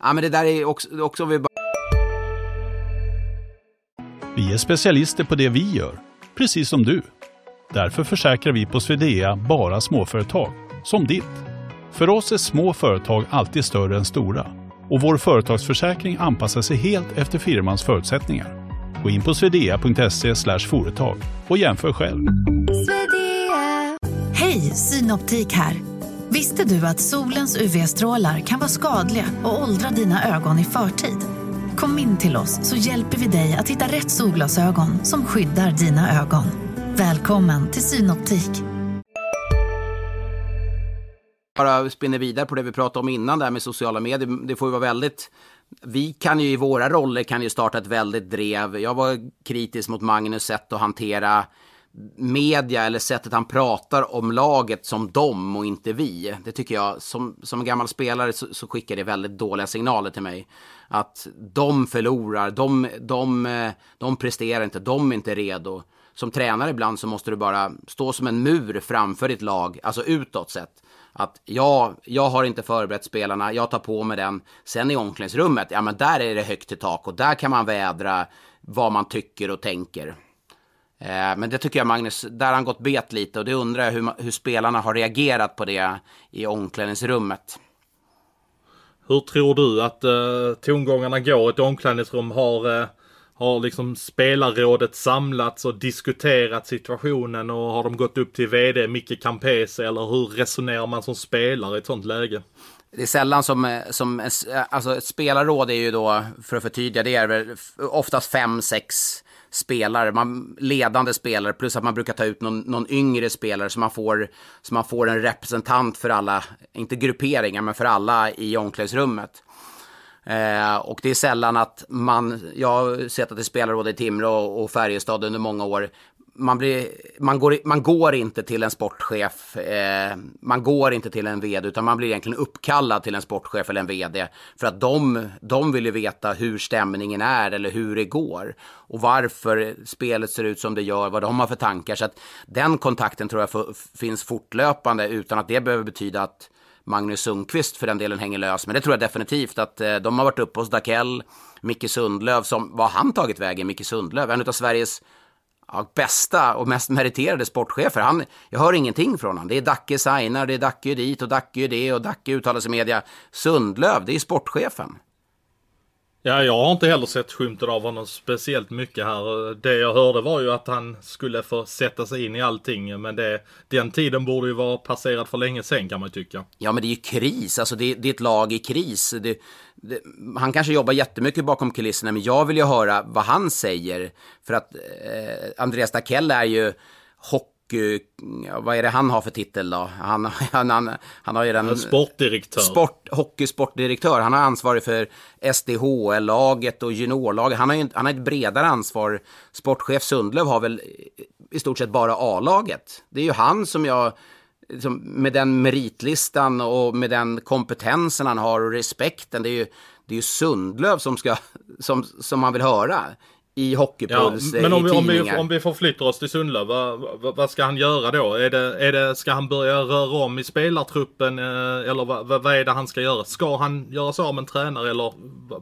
[SPEAKER 2] ja, men det där är också, också vi bara...
[SPEAKER 5] Vi är specialister på det vi gör, precis som du. Därför försäkrar vi på Swedea bara småföretag, som ditt. För oss är små företag alltid större än stora och vår företagsförsäkring anpassar sig helt efter firmans förutsättningar. Gå in på swedea.se företag och jämför själv.
[SPEAKER 6] Hej, Synoptik här. Visste du att solens UV-strålar kan vara skadliga och åldra dina ögon i förtid? Kom in till oss så hjälper vi dig att hitta rätt solglasögon som skyddar dina ögon. Välkommen till Synoptik.
[SPEAKER 2] Bara spinner vidare på det vi pratade om innan där med sociala medier. Det får ju vara väldigt vi kan ju i våra roller kan ju starta ett väldigt drev. Jag var kritisk mot Magnus sätt att hantera media eller sättet han pratar om laget som dem och inte vi. Det tycker jag, som, som gammal spelare så, så skickar det väldigt dåliga signaler till mig. Att de förlorar, de, de, de presterar inte, de är inte redo. Som tränare ibland så måste du bara stå som en mur framför ditt lag, alltså utåt sett. Att ja, jag har inte förberett spelarna, jag tar på mig den. Sen i omklädningsrummet, ja men där är det högt i tak och där kan man vädra vad man tycker och tänker. Eh, men det tycker jag Magnus, där har han gått bet lite och det undrar jag hur, hur spelarna har reagerat på det i omklädningsrummet.
[SPEAKER 1] Hur tror du att eh, tongångarna går? i Ett omklädningsrum har, eh, har liksom spelarrådet samlats och diskuterat situationen och har de gått upp till VD Micke Campese eller hur resonerar man som spelare i ett sånt läge?
[SPEAKER 2] Det är sällan som, eh, som eh, eh, alltså ett spelarråd är ju då, för att förtydliga, det är väl oftast fem, sex spelare, man, ledande spelare, plus att man brukar ta ut någon, någon yngre spelare så man, får, så man får en representant för alla, inte grupperingar, men för alla i omklädningsrummet. Eh, och det är sällan att man, jag har sett att det spelar både i Timrå och Färjestad under många år, man, blir, man, går, man går inte till en sportchef, eh, man går inte till en vd, utan man blir egentligen uppkallad till en sportchef eller en vd. För att de, de vill ju veta hur stämningen är eller hur det går. Och varför spelet ser ut som det gör, vad de har för tankar. Så att den kontakten tror jag finns fortlöpande utan att det behöver betyda att Magnus Sundqvist för den delen hänger lös. Men det tror jag definitivt att eh, de har varit uppe hos Dakell, Micke Sundlöv, som, var har han tagit vägen, Micke Sundlöv? En av Sveriges ja, bästa och mest meriterade sportchefer. Han, jag hör ingenting från honom. Det är Dacke signar, det är Dacke dit och Dacke det och Dacke uttalar sig i media. Sundlöv, det är sportchefen.
[SPEAKER 1] Ja, jag har inte heller sett skymten av honom speciellt mycket här. Det jag hörde var ju att han skulle få sätta sig in i allting. Men det, den tiden borde ju vara passerad för länge sen kan man ju tycka.
[SPEAKER 2] Ja, men det är ju kris. Alltså det, det är ett lag i kris. Det, det, han kanske jobbar jättemycket bakom kulisserna, men jag vill ju höra vad han säger. För att eh, Andreas Dackell är ju hockey vad är det han har för titel då? Han, han, han, han har ju den...
[SPEAKER 1] Sportdirektör.
[SPEAKER 2] Sport, hockeysportdirektör. Han har ansvar för SDHL-laget och juniorlaget. Han har ju han har ett bredare ansvar. Sportchef Sundlöv har väl i stort sett bara A-laget. Det är ju han som jag, liksom, med den meritlistan och med den kompetensen han har och respekten. Det är ju, det är ju Sundlöv som, ska, som, som man vill höra i Hockeypuls, ja,
[SPEAKER 1] Men om,
[SPEAKER 2] i
[SPEAKER 1] vi, om, vi, om vi förflyttar oss till Sundlöv, vad, vad, vad, ska han göra då? Är det, är det, ska han börja röra om i spelartruppen eh, eller vad, vad, är det han ska göra? Ska han göra sig av med en tränare eller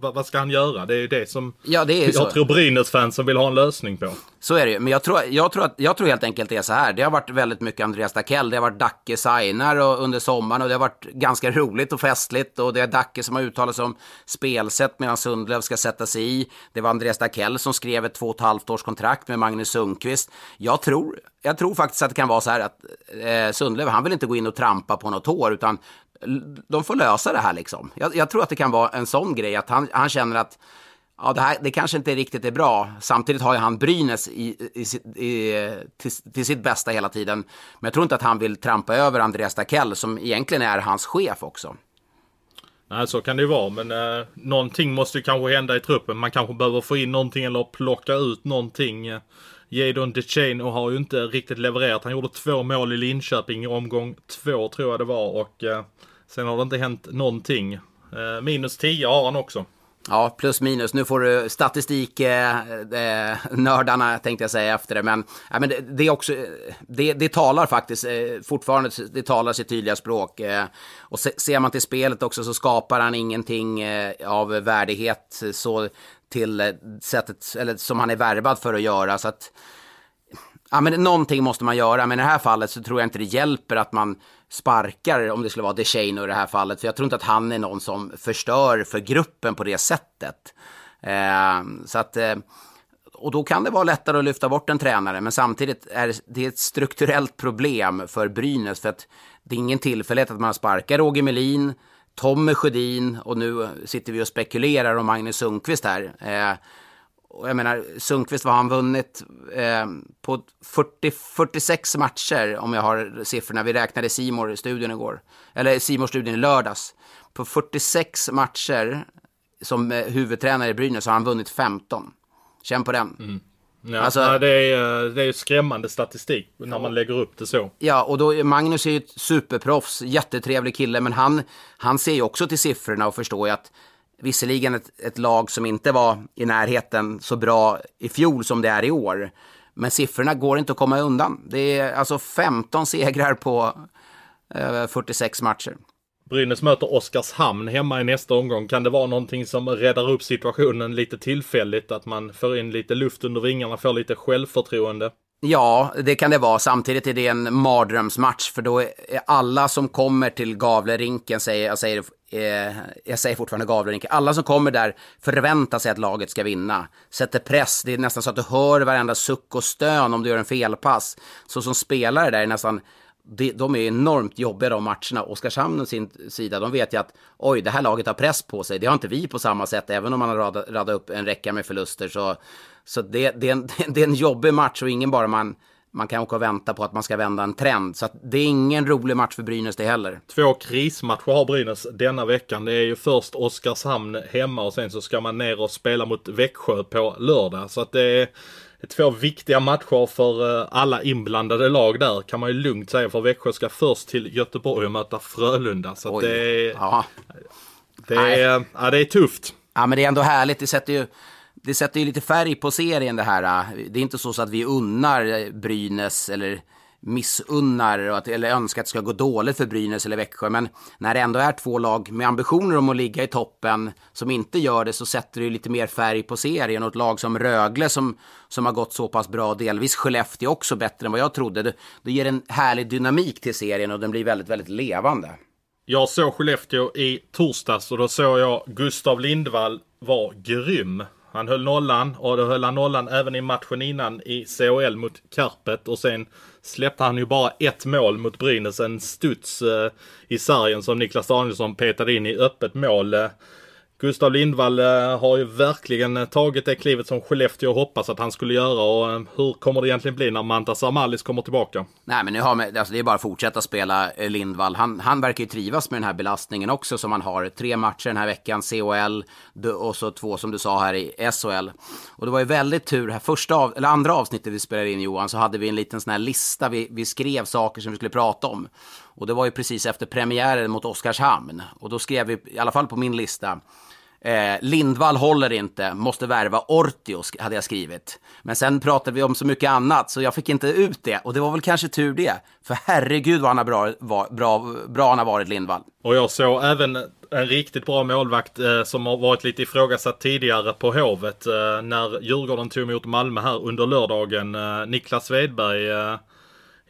[SPEAKER 1] vad, vad, ska han göra? Det är ju det som
[SPEAKER 2] ja, det är
[SPEAKER 1] jag
[SPEAKER 2] så.
[SPEAKER 1] tror Brynäs-fansen vill ha en lösning på.
[SPEAKER 2] Så är det ju, men jag tror, jag, tror att, jag tror helt enkelt det är så här. Det har varit väldigt mycket Andreas Dackell, det har varit Dacke signar under sommaren och det har varit ganska roligt och festligt och det är Dacke som har uttalat sig om spelsätt medan Sundlöv ska sätta sig i. Det var Andreas Dackell som skrev ett två och ett halvt års kontrakt med Magnus Sundqvist. Jag tror, jag tror faktiskt att det kan vara så här att eh, Sundlöv, han vill inte gå in och trampa på något hår, utan de får lösa det här liksom. Jag, jag tror att det kan vara en sån grej, att han, han känner att ja, det, här, det kanske inte riktigt är bra. Samtidigt har ju han Brynäs i, i, i, till, till, sitt bästa hela tiden. Men jag tror inte att han vill trampa över Andreas Dackell, som egentligen är hans chef också.
[SPEAKER 1] Nej, så kan det ju vara. Men eh, någonting måste ju kanske hända i truppen. Man kanske behöver få in någonting eller plocka ut någonting. Jadon DeChano har ju inte riktigt levererat. Han gjorde två mål i Linköping i omgång två tror jag det var. Och eh, sen har det inte hänt någonting. Eh, minus 10 har han också.
[SPEAKER 2] Ja, plus minus. Nu får du statistik, eh, eh, nördarna tänkte jag säga efter det. Men, ja, men det, det, är också, det, det talar faktiskt eh, fortfarande, det talar sitt tydliga språk. Eh, och se, ser man till spelet också så skapar han ingenting eh, av värdighet så till eh, sättet, eller som han är värvad för att göra. Så att, ja, men någonting måste man göra, men i det här fallet så tror jag inte det hjälper att man sparkar, om det skulle vara DeShane i det här fallet. För jag tror inte att han är någon som förstör för gruppen på det sättet. Eh, så att, eh, och då kan det vara lättare att lyfta bort en tränare, men samtidigt är det ett strukturellt problem för Brynäs, för att det är ingen tillfällighet att man sparkar Roger Melin, Tommy Sjödin och nu sitter vi och spekulerar om Magnus Sundqvist här. Eh, och jag menar, Sundqvist, vad har han vunnit? Eh, på 40, 46 matcher, om jag har siffrorna. Vi räknade simor studion igår. Eller simor studion i lördags. På 46 matcher som eh, huvudtränare i Brynäs har han vunnit 15. Känn på den.
[SPEAKER 1] Mm. Ja, alltså, det, är, det är skrämmande statistik när man lägger upp det så.
[SPEAKER 2] Ja, och då, Magnus är ju ett superproffs, jättetrevlig kille, men han, han ser ju också till siffrorna och förstår ju att visserligen ett, ett lag som inte var i närheten så bra i fjol som det är i år, men siffrorna går inte att komma undan. Det är alltså 15 segrar på eh, 46 matcher.
[SPEAKER 1] Brynäs möter Oskarshamn hemma i nästa omgång. Kan det vara någonting som räddar upp situationen lite tillfälligt? Att man får in lite luft under vingarna, får lite självförtroende?
[SPEAKER 2] Ja, det kan det vara. Samtidigt är det en mardrömsmatch för då är alla som kommer till Gavlerinken, säger, jag, säger, eh, jag säger fortfarande Gavlerinken, alla som kommer där förväntar sig att laget ska vinna. Sätter press, det är nästan så att du hör varenda suck och stön om du gör en felpass. Så som spelare där är nästan de, de är enormt jobbiga de matcherna. Oskarshamn å sin sida, de vet ju att oj, det här laget har press på sig. Det har inte vi på samma sätt, även om man har radat, radat upp en räcka med förluster. Så, så det, det, är en, det är en jobbig match och ingen bara man, man kan åka och vänta på att man ska vända en trend. Så det är ingen rolig match för Brynäs det heller.
[SPEAKER 1] Två krismatcher har Brynäs denna veckan. Det är ju först Oskarshamn hemma och sen så ska man ner och spela mot Växjö på lördag. Så att det är två viktiga matcher för eh, alla inblandade lag där kan man ju lugnt säga. För Växjö ska först till Göteborg och möta Frölunda. Så det är, ja. det, är, ja, det är tufft.
[SPEAKER 2] Ja, men det är ändå härligt. Det sätter ju det sätter ju lite färg på serien det här. Det är inte så att vi unnar Brynäs eller missunnar eller önskar att det ska gå dåligt för Brynäs eller Växjö. Men när det ändå är två lag med ambitioner om att ligga i toppen som inte gör det så sätter det lite mer färg på serien. Och ett lag som Rögle som, som har gått så pass bra, delvis Skellefteå också bättre än vad jag trodde. Det, det ger en härlig dynamik till serien och den blir väldigt, väldigt levande.
[SPEAKER 1] Jag såg Skellefteå i torsdags och då såg jag Gustav Lindvall var grym. Han höll nollan och då höll han nollan även i matchen innan i CHL mot Karpet och sen släppte han ju bara ett mål mot Brynäs. En studs eh, i sargen som Niklas Danielsson petade in i öppet mål. Eh, Gustav Lindvall eh, har ju verkligen eh, tagit det klivet som Skellefteå hoppas att han skulle göra och eh, hur kommer det egentligen bli när Mantas Amalis kommer tillbaka?
[SPEAKER 2] Nej men nu har man, alltså det är bara att fortsätta spela Lindvall. Han, han verkar ju trivas med den här belastningen också som han har. Tre matcher den här veckan, CHL och så två som du sa här i SHL. Och det var ju väldigt tur, här första av, eller andra avsnittet vi spelade in Johan, så hade vi en liten sån här lista. Vi, vi skrev saker som vi skulle prata om. Och det var ju precis efter premiären mot Oskarshamn. Och då skrev vi, i alla fall på min lista, Eh, Lindvall håller inte, måste värva Ortio, hade jag skrivit. Men sen pratade vi om så mycket annat, så jag fick inte ut det. Och det var väl kanske tur det. För herregud vad han har bra, var, bra, bra han har varit, Lindvall.
[SPEAKER 1] Och jag såg även en riktigt bra målvakt eh, som har varit lite ifrågasatt tidigare på Hovet. Eh, när Djurgården tog emot Malmö här under lördagen. Eh, Niklas Svedberg eh,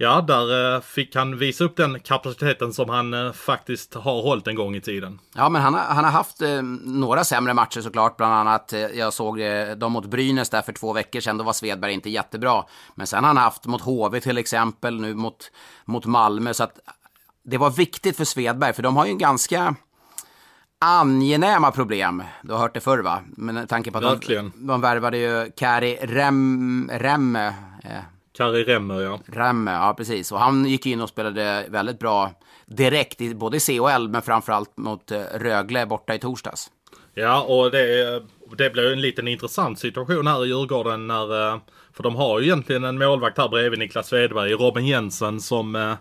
[SPEAKER 1] Ja, där eh, fick han visa upp den kapaciteten som han eh, faktiskt har hållit en gång i tiden.
[SPEAKER 2] Ja, men han, han har haft eh, några sämre matcher såklart. Bland annat, jag såg dem mot Brynäs där för två veckor sedan. Då var Svedberg inte jättebra. Men sen har han haft mot HV till exempel, nu mot, mot Malmö. Så att det var viktigt för Svedberg, för de har ju en ganska angenäma problem. Du har hört det förr va? Med tanke på att de, de värvade ju Kari Rem, Remme. Eh,
[SPEAKER 1] Kari Remmer, ja.
[SPEAKER 2] Remmer, ja precis. Och han gick in och spelade väldigt bra direkt, i både CHL men framförallt mot eh, Rögle borta i torsdags.
[SPEAKER 1] Ja, och det, det blev en liten intressant situation här i Djurgården när, eh, för de har ju egentligen en målvakt här bredvid Niklas Svedberg, Robin Jensen som eh,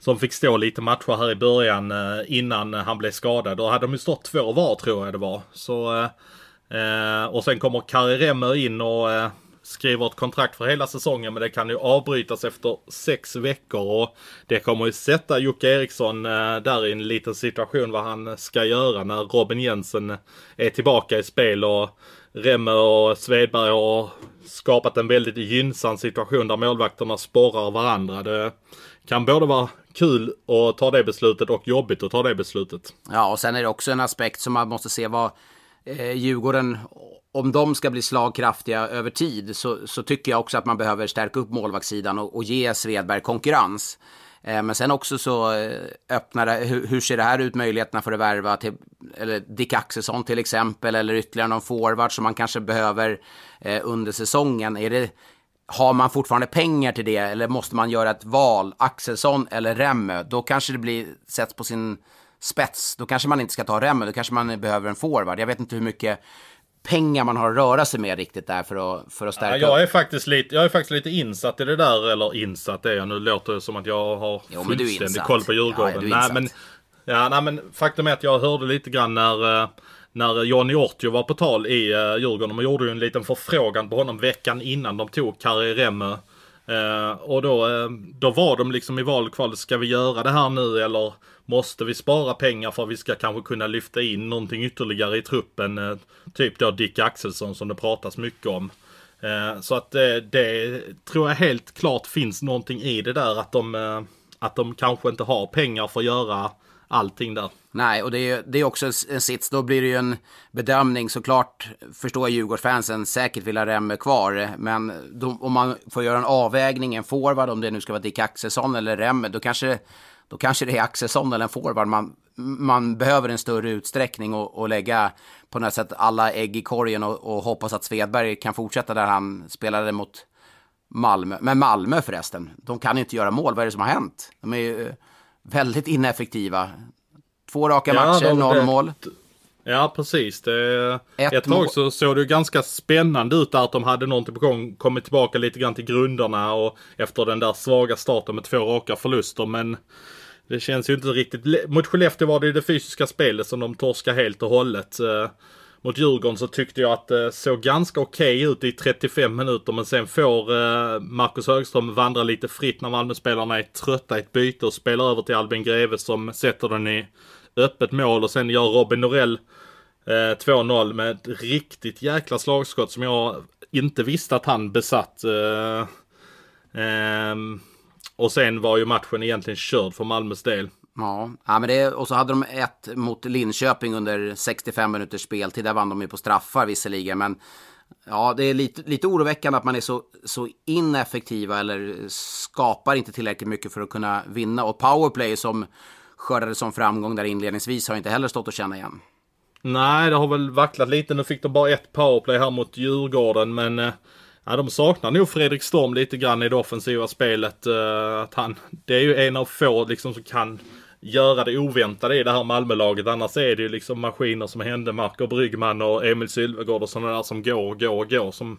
[SPEAKER 1] som fick stå lite matcher här i början innan han blev skadad. Då hade de ju stått två var tror jag det var. Så, och sen kommer Kari Remmer in och skriver ett kontrakt för hela säsongen men det kan ju avbrytas efter sex veckor och det kommer ju sätta Jocke Eriksson eh, där i en liten situation vad han ska göra när Robin Jensen är tillbaka i spel och Remme och Svedberg har skapat en väldigt gynnsam situation där målvakterna sporrar varandra. Det kan både vara kul att ta det beslutet och jobbigt att ta det beslutet.
[SPEAKER 2] Ja, och sen är det också en aspekt som man måste se vad eh, Djurgården om de ska bli slagkraftiga över tid så, så tycker jag också att man behöver stärka upp målvaktssidan och, och ge Svedberg konkurrens. Eh, men sen också så eh, öppnar det, hur, hur, ser det här ut möjligheterna för att värva till, eller Dick Axelsson till exempel, eller ytterligare någon forward som man kanske behöver eh, under säsongen. Är det, har man fortfarande pengar till det eller måste man göra ett val, Axelsson eller Remme, då kanske det blir, sätts på sin spets. Då kanske man inte ska ta Remme, då kanske man behöver en forward. Jag vet inte hur mycket pengar man har att röra sig med riktigt där för att, för att stärka
[SPEAKER 1] ja, jag är faktiskt lite Jag är faktiskt lite insatt i det där, eller insatt är jag. Nu låter det som att jag har jo, fullständig koll på Djurgården. Ja, nej, men, ja, nej, men faktum är att jag hörde lite grann när eh, när Johnny Ortio var på tal i uh, Djurgården. De gjorde ju en liten förfrågan på honom veckan innan de tog Kari Remme. Uh, och då, uh, då var de liksom i valkvalet, ska vi göra det här nu eller måste vi spara pengar för att vi ska kanske kunna lyfta in någonting ytterligare i truppen? Eh, typ då Dick Axelsson som det pratas mycket om. Eh, så att eh, det tror jag helt klart finns någonting i det där att de, att de kanske inte har pengar för att göra allting där.
[SPEAKER 2] Nej, och det är, det är också en sits. Då blir det ju en bedömning. Såklart förstår Djurgårdsfansen säkert vill ha Remme kvar. Men då, om man får göra en avvägning, en forward, om det nu ska vara Dick Axelsson eller Remme, då kanske, då kanske det är Axelsson eller en forward man, man behöver en större utsträckning och, och lägga på något sätt alla ägg i korgen och, och hoppas att Svedberg kan fortsätta där han spelade mot Malmö. Men Malmö förresten, de kan inte göra mål. Vad är det som har hänt? De är ju väldigt ineffektiva. Två raka ja, matcher, noll mål.
[SPEAKER 1] Ja, precis. Det, ett, ett tag så såg det ganska spännande ut där att de hade någonting på gång. Kommit tillbaka lite grann till grunderna och efter den där svaga starten med två raka förluster. Men det känns ju inte riktigt. Mot Skellefteå var det ju det fysiska spelet som de torskade helt och hållet. Eh, mot Djurgården så tyckte jag att det såg ganska okej okay ut i 35 minuter. Men sen får eh, Marcus Högström vandra lite fritt när Malmöspelarna är trötta i ett byte och spelar över till Albin Greve som sätter den i öppet mål. Och sen gör Robin Norell eh, 2-0 med ett riktigt jäkla slagskott som jag inte visste att han besatt. Eh, eh, och sen var ju matchen egentligen körd för Malmös del.
[SPEAKER 2] Ja, ja men det, och så hade de ett mot Linköping under 65 minuters speltid. Där vann de ju på straffar visserligen, men ja, det är lite, lite oroväckande att man är så, så ineffektiva eller skapar inte tillräckligt mycket för att kunna vinna. Och powerplay som skördade som framgång där inledningsvis har inte heller stått att känna igen.
[SPEAKER 1] Nej, det har väl vacklat lite. Nu fick de bara ett powerplay här mot Djurgården, men eh, Ja, de saknar nog Fredrik Storm lite grann i det offensiva spelet. Eh, att han, det är ju en av få liksom som kan göra det oväntade i det här Malmölaget. Annars är det ju liksom maskiner som Händemark och Bryggman och Emil Sylvegård och sådana där som går och går och går. Som,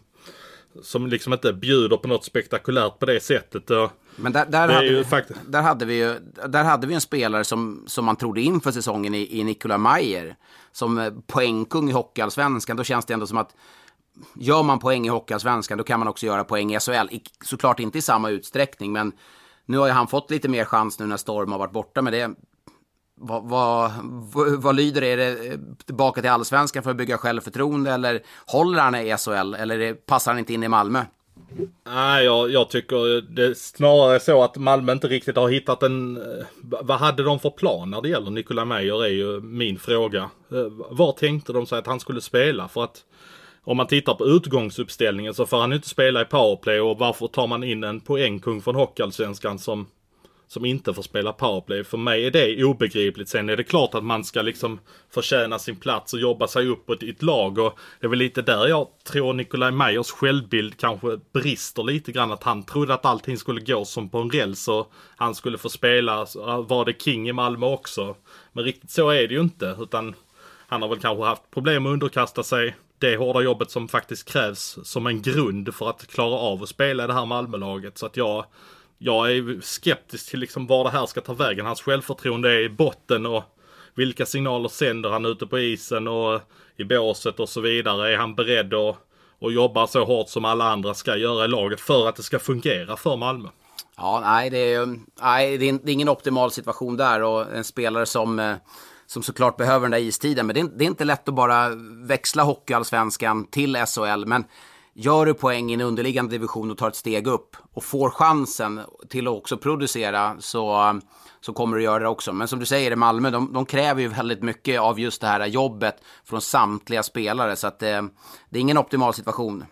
[SPEAKER 1] som liksom inte bjuder på något spektakulärt på det sättet.
[SPEAKER 2] Men där, där, hade, vi, där, hade vi ju, där hade vi en spelare som, som man trodde inför säsongen i, i Nikola Mayer. Som poängkung i Hockeyallsvenskan. Då känns det ändå som att gör man poäng i Hockeyallsvenskan då kan man också göra poäng i SHL. Såklart inte i samma utsträckning, men nu har ju han fått lite mer chans nu när Storm har varit borta med det. Vad, vad, vad, vad lyder det? Är det tillbaka till allsvenskan för att bygga självförtroende eller håller han i SHL eller passar han inte in i Malmö?
[SPEAKER 1] Nej, jag, jag tycker det är snarare så att Malmö inte riktigt har hittat en... Eh, vad hade de för plan när det gäller Nikola Meyer är ju min fråga. Eh, var tänkte de sig att han skulle spela? För att om man tittar på utgångsuppställningen så får han inte spela i powerplay och varför tar man in en poängkung från Hockeyallsvenskan som, som inte får spela powerplay? För mig är det obegripligt. Sen är det klart att man ska liksom förtjäna sin plats och jobba sig uppåt i ett lag och det är väl lite där jag tror Nikolaj Meyers självbild kanske brister lite grann. Att han trodde att allting skulle gå som på en räls och han skulle få spela, var det king i Malmö också. Men riktigt så är det ju inte utan han har väl kanske haft problem att underkasta sig det hårda jobbet som faktiskt krävs som en grund för att klara av att spela i det här Malmölaget. Så att jag, jag är skeptisk till liksom var det här ska ta vägen. Hans självförtroende är i botten och vilka signaler sänder han ute på isen och i båset och så vidare. Är han beredd att, att jobba så hårt som alla andra ska göra i laget för att det ska fungera för Malmö?
[SPEAKER 2] Ja, nej, det är, nej, det är ingen optimal situation där och en spelare som eh, som såklart behöver den där istiden. Men det är, det är inte lätt att bara växla hockeyallsvenskan till SHL. Men gör du poäng i en underliggande division och tar ett steg upp och får chansen till att också producera så, så kommer du göra det också. Men som du säger, i Malmö, de, de kräver ju väldigt mycket av just det här jobbet från samtliga spelare. Så att det, det är ingen optimal situation.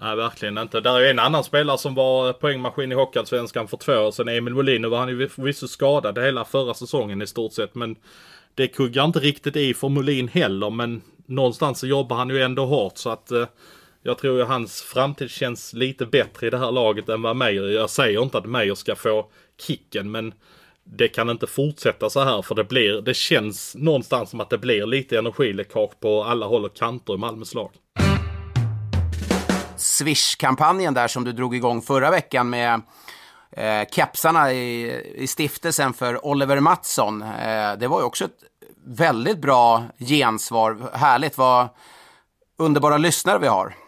[SPEAKER 1] Nej, verkligen inte. Där är en annan spelare som var poängmaskin i Hockeyallsvenskan för två år sedan. Emil Molin. Nu var han ju förvisso skadad hela förra säsongen i stort sett. Men det kuggar inte riktigt i för Molin heller. Men någonstans så jobbar han ju ändå hårt. Så att eh, jag tror ju hans framtid känns lite bättre i det här laget än vad Meijer. Jag säger inte att Meijer ska få kicken. Men det kan inte fortsätta så här för det blir, det känns någonstans som att det blir lite energiläckage på alla håll och kanter i Malmös lag.
[SPEAKER 2] Swish-kampanjen där som du drog igång förra veckan med eh, kepsarna i, i stiftelsen för Oliver Mattsson. Eh, det var ju också ett väldigt bra gensvar. Härligt vad underbara lyssnare vi har.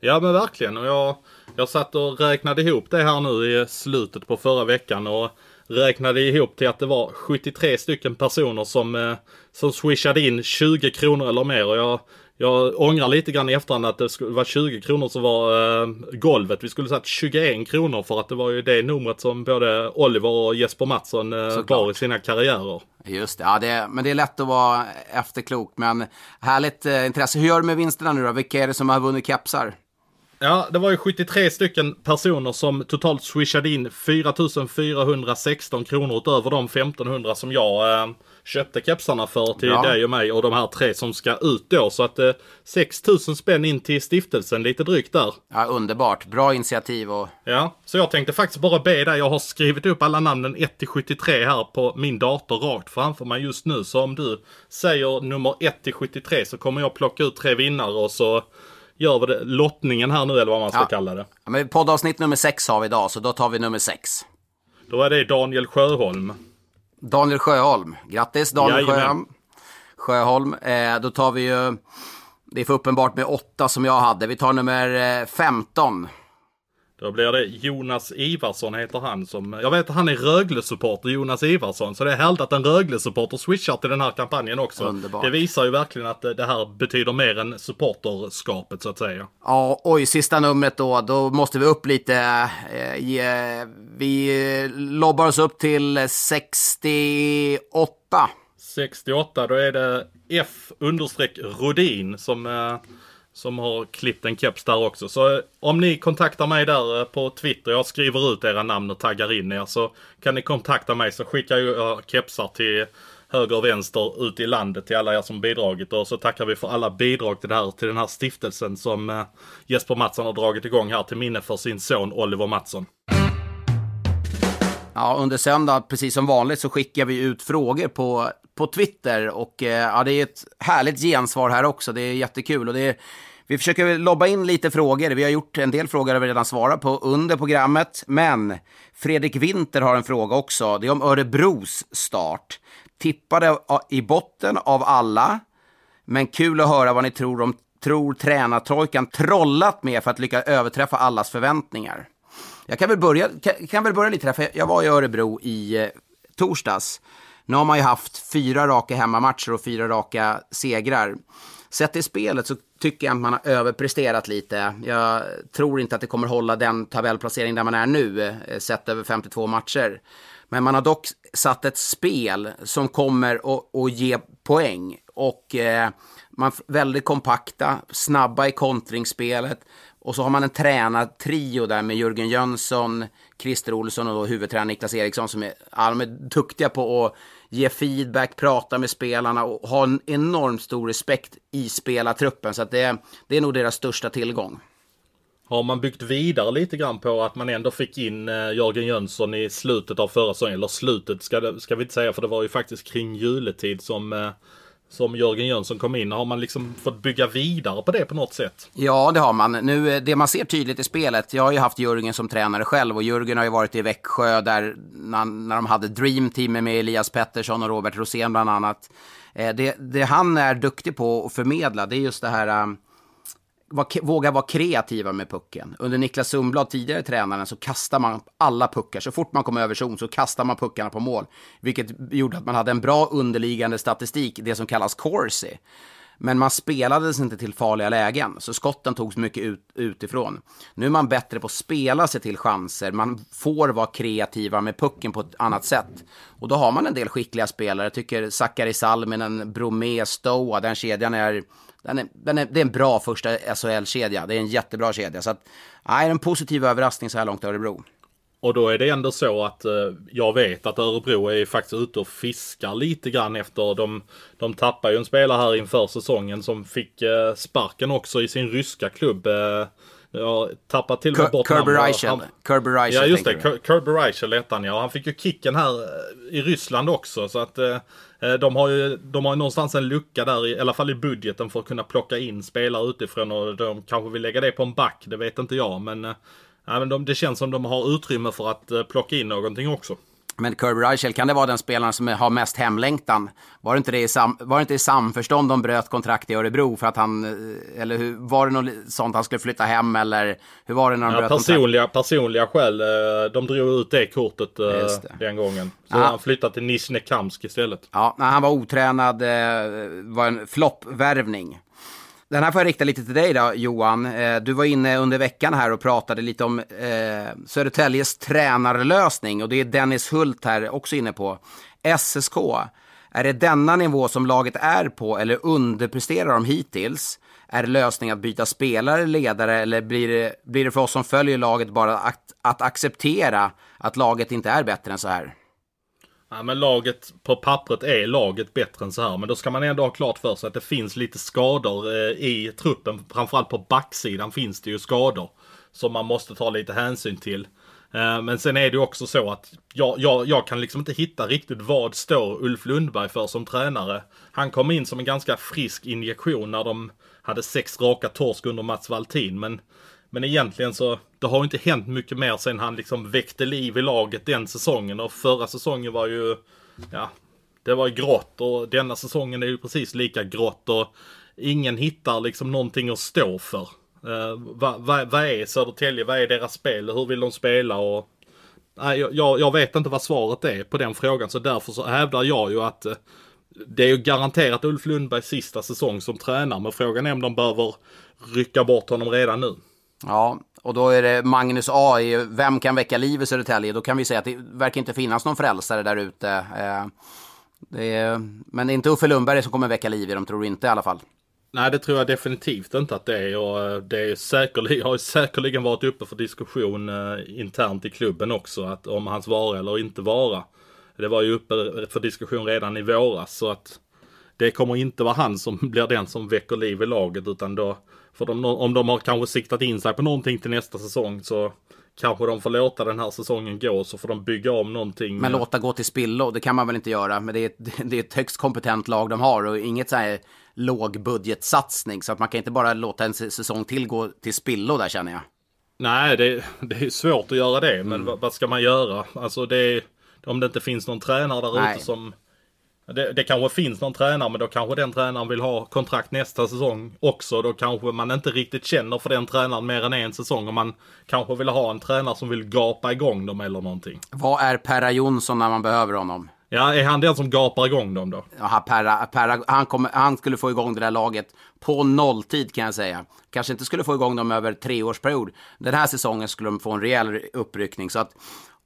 [SPEAKER 1] Ja men verkligen. Och jag, jag satt och räknade ihop det här nu i slutet på förra veckan. och räknade ihop till att det var 73 stycken personer som, eh, som swishade in 20 kronor eller mer. Och jag, jag ångrar lite grann i efterhand att det skulle vara 20 kronor som var eh, golvet. Vi skulle satt 21 kronor för att det var ju det numret som både Oliver och Jesper Mattsson eh, var i sina karriärer.
[SPEAKER 2] Just det, ja, det, men det är lätt att vara efterklok. Men härligt eh, intresse. Hur gör du med vinsterna nu då? Vilka är det som har vunnit kepsar?
[SPEAKER 1] Ja, det var ju 73 stycken personer som totalt swishade in 4416 kronor utöver de 1500 som jag eh, köpte kepsarna för till ja. dig och mig och de här tre som ska ut då. Så att eh, 6000 spänn in till stiftelsen, lite drygt där.
[SPEAKER 2] Ja, underbart. Bra initiativ och...
[SPEAKER 1] Ja, så jag tänkte faktiskt bara be dig. Jag har skrivit upp alla namnen 1 till 73 här på min dator rakt framför mig just nu. Så om du säger nummer 1 till 73 så kommer jag plocka ut tre vinnare och så gör vi det, lottningen här nu eller vad man ska
[SPEAKER 2] ja.
[SPEAKER 1] kalla det.
[SPEAKER 2] Ja, men poddavsnitt nummer 6 har vi idag, så då tar vi nummer 6.
[SPEAKER 1] Då är det Daniel Sjöholm.
[SPEAKER 2] Daniel Sjöholm. Grattis Daniel Sjöholm. Sjöholm. Eh, då tar vi ju, det är för uppenbart med 8 som jag hade. Vi tar nummer 15.
[SPEAKER 1] Då blir det Jonas Ivarsson heter han som, jag vet att han är Rögle-supporter, Jonas Ivarsson. Så det är härligt att en Rögle-supporter swishar till den här kampanjen också.
[SPEAKER 2] Underbart.
[SPEAKER 1] Det visar ju verkligen att det här betyder mer än supporterskapet så att säga.
[SPEAKER 2] Ja, oj, sista numret då. Då måste vi upp lite. Eh, vi lobbar oss upp till 68.
[SPEAKER 1] 68, då är det F understreck Rodin som eh, som har klippt en keps där också. Så eh, om ni kontaktar mig där eh, på Twitter, jag skriver ut era namn och taggar in er, så kan ni kontakta mig så skickar jag eh, kepsar till höger och vänster ut i landet till alla er som bidragit och så tackar vi för alla bidrag till det här, till den här stiftelsen som Jesper Mattsson har dragit igång här till minne för sin son Oliver Mattsson.
[SPEAKER 2] Ja, under söndag, precis som vanligt, så skickar vi ut frågor på, på Twitter. Och eh, ja, det är ett härligt gensvar här också. Det är jättekul. Och det är, vi försöker lobba in lite frågor. Vi har gjort en del frågor har vi redan svarat på under programmet. Men Fredrik Winter har en fråga också. Det är om Örebros start. Tippade i botten av alla. Men kul att höra vad ni tror om tror tränartrojkan trollat med för att lyckas överträffa allas förväntningar. Jag kan väl börja, kan, kan väl börja lite där, för jag var i Örebro i eh, torsdags. Nu har man ju haft fyra raka hemmamatcher och fyra raka segrar. Sett i spelet så tycker jag att man har överpresterat lite. Jag tror inte att det kommer hålla den tabellplacering där man är nu, eh, sett över 52 matcher. Men man har dock satt ett spel som kommer att ge poäng. Och eh, man är väldigt kompakta, snabba i kontringsspelet. Och så har man en tränartrio där med Jörgen Jönsson, Christer Olsson och då huvudtränare Niklas Eriksson som är, ja, de är duktiga på att ge feedback, prata med spelarna och ha en enormt stor respekt i spelartruppen. Så att det, det är nog deras största tillgång.
[SPEAKER 1] Har man byggt vidare lite grann på att man ändå fick in eh, Jörgen Jönsson i slutet av förra säsongen, eller slutet ska, det, ska vi inte säga för det var ju faktiskt kring juletid som eh, som Jörgen Jönsson kom in. Har man liksom fått bygga vidare på det på något sätt?
[SPEAKER 2] Ja, det har man. Nu, eh, det man ser tydligt i spelet, jag har ju haft Jörgen som tränare själv och Jörgen har ju varit i Växjö där när, när de hade Dream Team med Elias Pettersson och Robert Rosén bland annat. Eh, det, det han är duktig på att förmedla, det är just det här eh, var, våga vara kreativa med pucken. Under Niklas Sundblad, tidigare tränaren, så kastar man alla puckar. Så fort man kom över zon så kastar man puckarna på mål. Vilket gjorde att man hade en bra underliggande statistik, det som kallas corsi. Men man spelades inte till farliga lägen, så skotten togs mycket ut, utifrån. Nu är man bättre på att spela sig till chanser. Man får vara kreativa med pucken på ett annat sätt. Och då har man en del skickliga spelare. Jag tycker Sakari Salminen, Bromé, Stoa, den kedjan är den är, den är, det är en bra första SHL-kedja. Det är en jättebra kedja. Så att, nej, en positiv överraskning så här långt Örebro.
[SPEAKER 1] Och då är det ändå så att eh, jag vet att Örebro är faktiskt ute och fiskar lite grann efter de, de tappar ju en spelare här inför säsongen som fick eh, sparken också i sin ryska klubb. Eh, jag tappar till och med bort
[SPEAKER 2] Kirby Reichel.
[SPEAKER 1] Ja just det, Kirby Reichel hette han ja. Han fick ju kicken här eh, i Ryssland också så att eh, Eh, de har ju de har ju någonstans en lucka där i, alla fall i budgeten för att kunna plocka in spelare utifrån och de kanske vill lägga det på en back. Det vet inte jag men, eh, men de, det känns som de har utrymme för att eh, plocka in någonting också.
[SPEAKER 2] Men Kirby Reichel, kan det vara den spelaren som har mest hemlängtan? Var det inte, det i, sam, var det inte i samförstånd de bröt kontrakt i Örebro för att han, eh, eller hur, var det något sånt han skulle flytta hem eller hur var det när de ja, bröt
[SPEAKER 1] personliga,
[SPEAKER 2] kontrakt?
[SPEAKER 1] Personliga skäl, eh, de drog ut det kortet eh, det. den gången. Så Aha. han flyttade till Nizjnekamsk istället.
[SPEAKER 2] Ja, han var otränad, var en floppvärvning. Den här får jag rikta lite till dig då, Johan. Eh, du var inne under veckan här och pratade lite om eh, Södertäljes tränarlösning och det är Dennis Hult här också inne på. SSK, är det denna nivå som laget är på eller underpresterar de hittills? Är lösningen att byta spelare, ledare eller blir det, blir det för oss som följer laget bara att, att acceptera att laget inte är bättre än så här?
[SPEAKER 1] Ja, men laget på pappret är laget bättre än så här. Men då ska man ändå ha klart för sig att det finns lite skador eh, i truppen. Framförallt på backsidan finns det ju skador. Som man måste ta lite hänsyn till. Eh, men sen är det ju också så att jag, jag, jag kan liksom inte hitta riktigt vad står Ulf Lundberg för som tränare. Han kom in som en ganska frisk injektion när de hade sex raka torsk under Mats Valtin. Men men egentligen så, det har inte hänt mycket mer sen han liksom väckte liv i laget den säsongen. Och förra säsongen var ju, ja, det var grått och denna säsongen är ju precis lika grått. Och ingen hittar liksom någonting att stå för. Uh, vad va, va är Södertälje? Vad är deras spel? Hur vill de spela? Och, nej, jag, jag vet inte vad svaret är på den frågan. Så därför så hävdar jag ju att uh, det är ju garanterat Ulf Lundbergs sista säsong som tränare. Men frågan är om de behöver rycka bort honom redan nu.
[SPEAKER 2] Ja, och då är det Magnus A i Vem kan väcka liv i Södertälje? Då kan vi säga att det verkar inte finnas någon frälsare där ute. Eh, det är, men det är inte Uffe Lundberg som kommer väcka liv i dem, tror du inte i alla fall?
[SPEAKER 1] Nej, det tror jag definitivt inte att det är. Och eh, det är säkerligen, har säkerligen varit uppe för diskussion eh, internt i klubben också. Att om hans vara eller inte vara. Det var ju uppe för diskussion redan i våras. Så att det kommer inte vara han som blir den som väcker liv i laget. Utan då för de, om de har kanske siktat in sig på någonting till nästa säsong så kanske de får låta den här säsongen gå så får de bygga om någonting.
[SPEAKER 2] Men låta gå till spillo, det kan man väl inte göra. Men det är ett, det är ett högst kompetent lag de har och inget så här lågbudgetsatsning. Så att man kan inte bara låta en säsong till gå till spillo där känner jag.
[SPEAKER 1] Nej, det, det är svårt att göra det. Men mm. vad, vad, ska man göra? Alltså det om det inte finns någon tränare där ute som det, det kanske finns någon tränare men då kanske den tränaren vill ha kontrakt nästa säsong också. Då kanske man inte riktigt känner för den tränaren mer än en säsong. Och man kanske vill ha en tränare som vill gapa igång dem eller någonting.
[SPEAKER 2] Vad är Perra Jonsson när man behöver honom?
[SPEAKER 1] Ja, är han den som gapar igång dem då?
[SPEAKER 2] Ja, Perra, Perra, han, kommer, han skulle få igång det där laget på nolltid kan jag säga. Kanske inte skulle få igång dem över treårsperiod. Den här säsongen skulle de få en rejäl uppryckning. Så att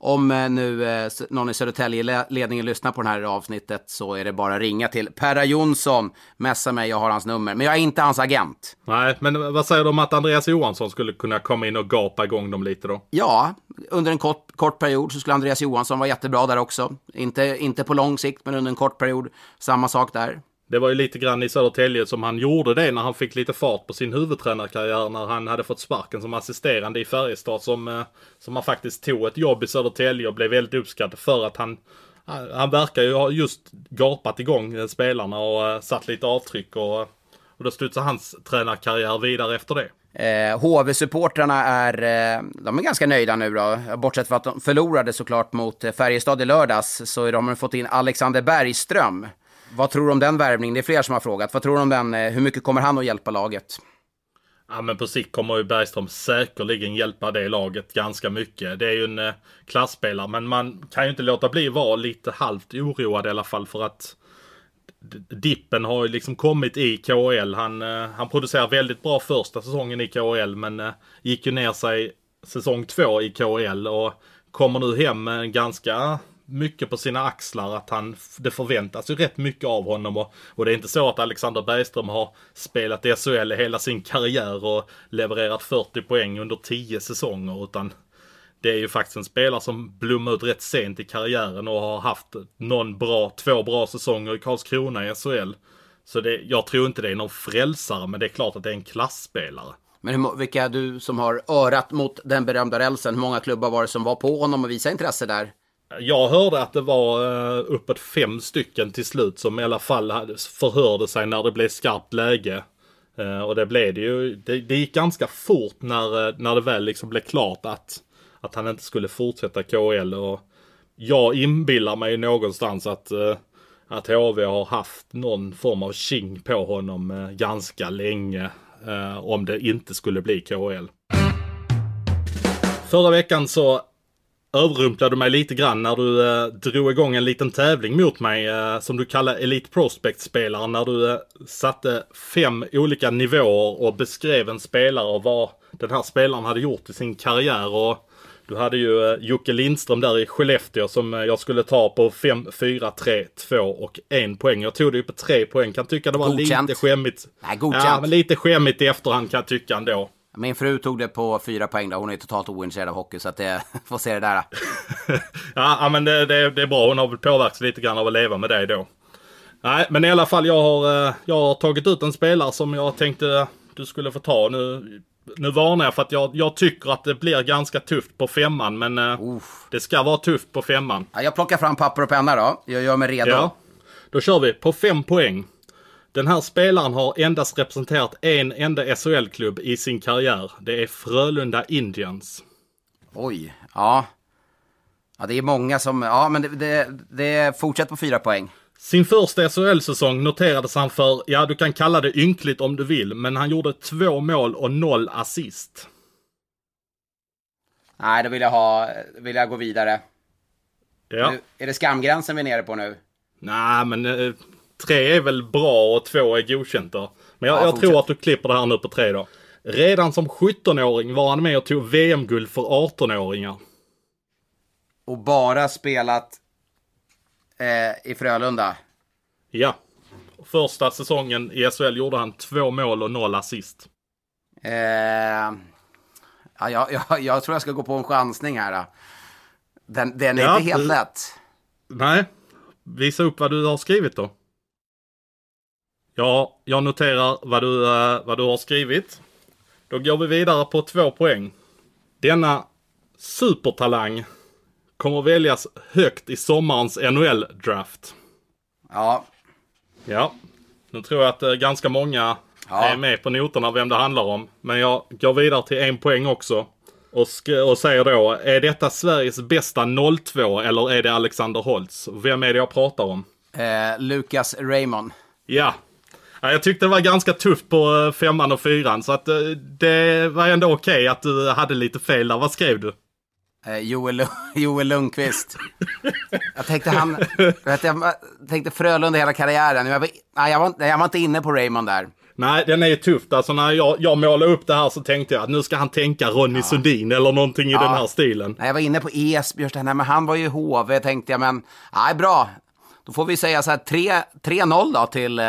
[SPEAKER 2] om eh, nu eh, någon i Södertälje-ledningen lyssnar på det här avsnittet så är det bara att ringa till Perra Jonsson. Messa mig, jag har hans nummer. Men jag är inte hans agent.
[SPEAKER 1] Nej, men vad säger du om att Andreas Johansson skulle kunna komma in och gapa igång dem lite då?
[SPEAKER 2] Ja, under en kort, kort period så skulle Andreas Johansson vara jättebra där också. Inte, inte på lång sikt, men under en kort period. Samma sak där.
[SPEAKER 1] Det var ju lite grann i Södertälje som han gjorde det när han fick lite fart på sin huvudtränarkarriär när han hade fått sparken som assisterande i Färjestad som, eh, som han faktiskt tog ett jobb i Södertälje och blev väldigt uppskattad för att han han verkar ju ha just gapat igång eh, spelarna och eh, satt lite avtryck och, och då studsade hans tränarkarriär vidare efter det.
[SPEAKER 2] Eh, HV-supportrarna är, eh, de är ganska nöjda nu då. Bortsett från att de förlorade såklart mot Färjestad i lördags så har de fått in Alexander Bergström vad tror du om den värvningen? Det är fler som har frågat. Vad tror du om den? Eh, hur mycket kommer han att hjälpa laget?
[SPEAKER 1] Ja men på sikt kommer ju Bergström säkerligen hjälpa det laget ganska mycket. Det är ju en eh, klassspelare men man kan ju inte låta bli vara lite halvt oroad i alla fall för att dippen har ju liksom kommit i KHL. Han, eh, han producerar väldigt bra första säsongen i KHL men eh, gick ju ner sig säsong två i KHL och kommer nu hem med ganska mycket på sina axlar att han, det förväntas ju rätt mycket av honom och, och det är inte så att Alexander Bergström har spelat i SHL hela sin karriär och levererat 40 poäng under 10 säsonger utan det är ju faktiskt en spelare som blommar ut rätt sent i karriären och har haft någon bra, två bra säsonger i Karlskrona i SHL. Så det, jag tror inte det är någon frälsare, men det är klart att det är en klassspelare.
[SPEAKER 2] Men hur, vilka du som har örat mot den berömda rälsen, hur många klubbar var det som var på honom och visade intresse där?
[SPEAKER 1] Jag hörde att det var eh, uppåt fem stycken till slut som i alla fall förhörde sig när det blev skarpt läge. Eh, och det blev det ju. Det, det gick ganska fort när, eh, när det väl liksom blev klart att att han inte skulle fortsätta KL. Och jag inbillar mig någonstans att, att HV har haft någon form av king på honom ganska länge. Om det inte skulle bli KL. Förra veckan så överrumplade mig lite grann när du eh, drog igång en liten tävling mot mig eh, som du kallar Elite Prospect-spelare. När du eh, satte fem olika nivåer och beskrev en spelare och vad den här spelaren hade gjort i sin karriär. Och du hade ju uh, Jocke Lindström där i Skellefteå som uh, jag skulle ta på 5, 4, 3, 2 och 1 poäng. Jag tog det ju på 3 poäng. Kan tycka det var godkänt. lite skämmigt.
[SPEAKER 2] Nej, godkänt.
[SPEAKER 1] Ja, men lite skämmigt i efterhand kan jag tycka ändå.
[SPEAKER 2] Min fru tog det på 4 poäng då. Hon är totalt ointresserad av hockey så att det, får se det där.
[SPEAKER 1] ja, men det, det, det, är bra. Hon har väl påverkats lite grann av att leva med det då. Nej, men i alla fall jag har, uh, jag har tagit ut en spelare som jag tänkte du skulle få ta. Nu nu varnar jag för att jag, jag tycker att det blir ganska tufft på femman. Men uh, det ska vara tufft på femman.
[SPEAKER 2] Ja, jag plockar fram papper och penna då. Jag gör mig redo. Ja.
[SPEAKER 1] Då kör vi på fem poäng. Den här spelaren har endast representerat en enda SHL-klubb i sin karriär. Det är Frölunda Indians.
[SPEAKER 2] Oj, ja. Ja, det är många som... Ja, men det, det, det fortsätter på fyra poäng.
[SPEAKER 1] Sin första SHL-säsong noterades han för, ja du kan kalla det ynkligt om du vill, men han gjorde två mål och noll assist.
[SPEAKER 2] Nej, då vill jag ha, vill jag gå vidare.
[SPEAKER 1] Ja.
[SPEAKER 2] Nu, är det skamgränsen vi är nere på nu?
[SPEAKER 1] Nej, men eh, tre är väl bra och två är godkänt då. Men jag, ja, jag tror att du klipper det här nu på tre då. Redan som 17-åring var han med och tog VM-guld för 18-åringar.
[SPEAKER 2] Och bara spelat eh, i Frölunda.
[SPEAKER 1] Ja. Första säsongen i SHL gjorde han två mål och noll assist.
[SPEAKER 2] Eh, ja, jag, jag, tror jag ska gå på en chansning här. Den, den är ja, inte helt lätt.
[SPEAKER 1] Nej. Visa upp vad du har skrivit då. Ja, jag noterar vad du, uh, vad du har skrivit. Då går vi vidare på två poäng. Denna supertalang kommer väljas högt i sommarens NHL-draft.
[SPEAKER 2] Ja.
[SPEAKER 1] Ja. Nu tror jag att eh, ganska många ja. är med på noterna vem det handlar om. Men jag går vidare till en poäng också. Och, och säger då, är detta Sveriges bästa 02 eller är det Alexander Holtz? Vem är det jag pratar om?
[SPEAKER 2] Eh, Lucas Raymond.
[SPEAKER 1] Ja. Ja. Jag tyckte det var ganska tufft på eh, femman och fyran. Så att eh, det var ändå okej okay att du hade lite fel där. Vad skrev du?
[SPEAKER 2] Eh, Joel, Joel Lundqvist. jag tänkte han, vet, jag tänkte Frölunda hela karriären. Jag var, nej, jag, var, jag var inte inne på Raymond där.
[SPEAKER 1] Nej, den är ju tufft. Alltså när jag, jag målade upp det här så tänkte jag att nu ska han tänka Ronny ja. Sundin eller någonting i ja. den här stilen.
[SPEAKER 2] Nej, jag var inne på Esbjörnsten, men han var ju HV tänkte jag, men nej, bra. Då får vi säga så här 3-0 då till,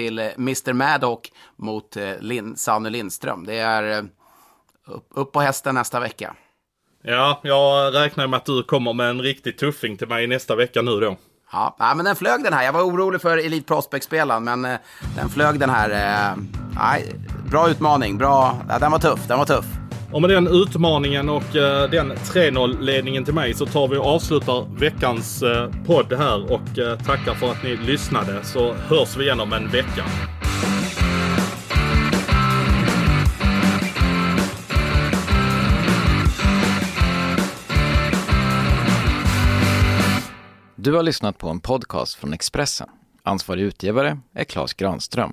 [SPEAKER 2] till Mr Maddock mot eh, Lin, Sanne Lindström. Det är upp, upp på hästen nästa vecka.
[SPEAKER 1] Ja, jag räknar med att du kommer med en riktig tuffing till mig nästa vecka nu då.
[SPEAKER 2] Ja, men den flög den här. Jag var orolig för Elite Prospect-spelaren, men eh, den flög den här. Eh, nej, bra utmaning, bra. Den var tuff, den var tuff.
[SPEAKER 1] Och med den utmaningen och eh, den 3-0-ledningen till mig så tar vi och avslutar veckans eh, podd här och eh, tackar för att ni lyssnade. Så hörs vi igen om en vecka.
[SPEAKER 7] Du har lyssnat på en podcast från Expressen. Ansvarig utgivare är Klas Granström.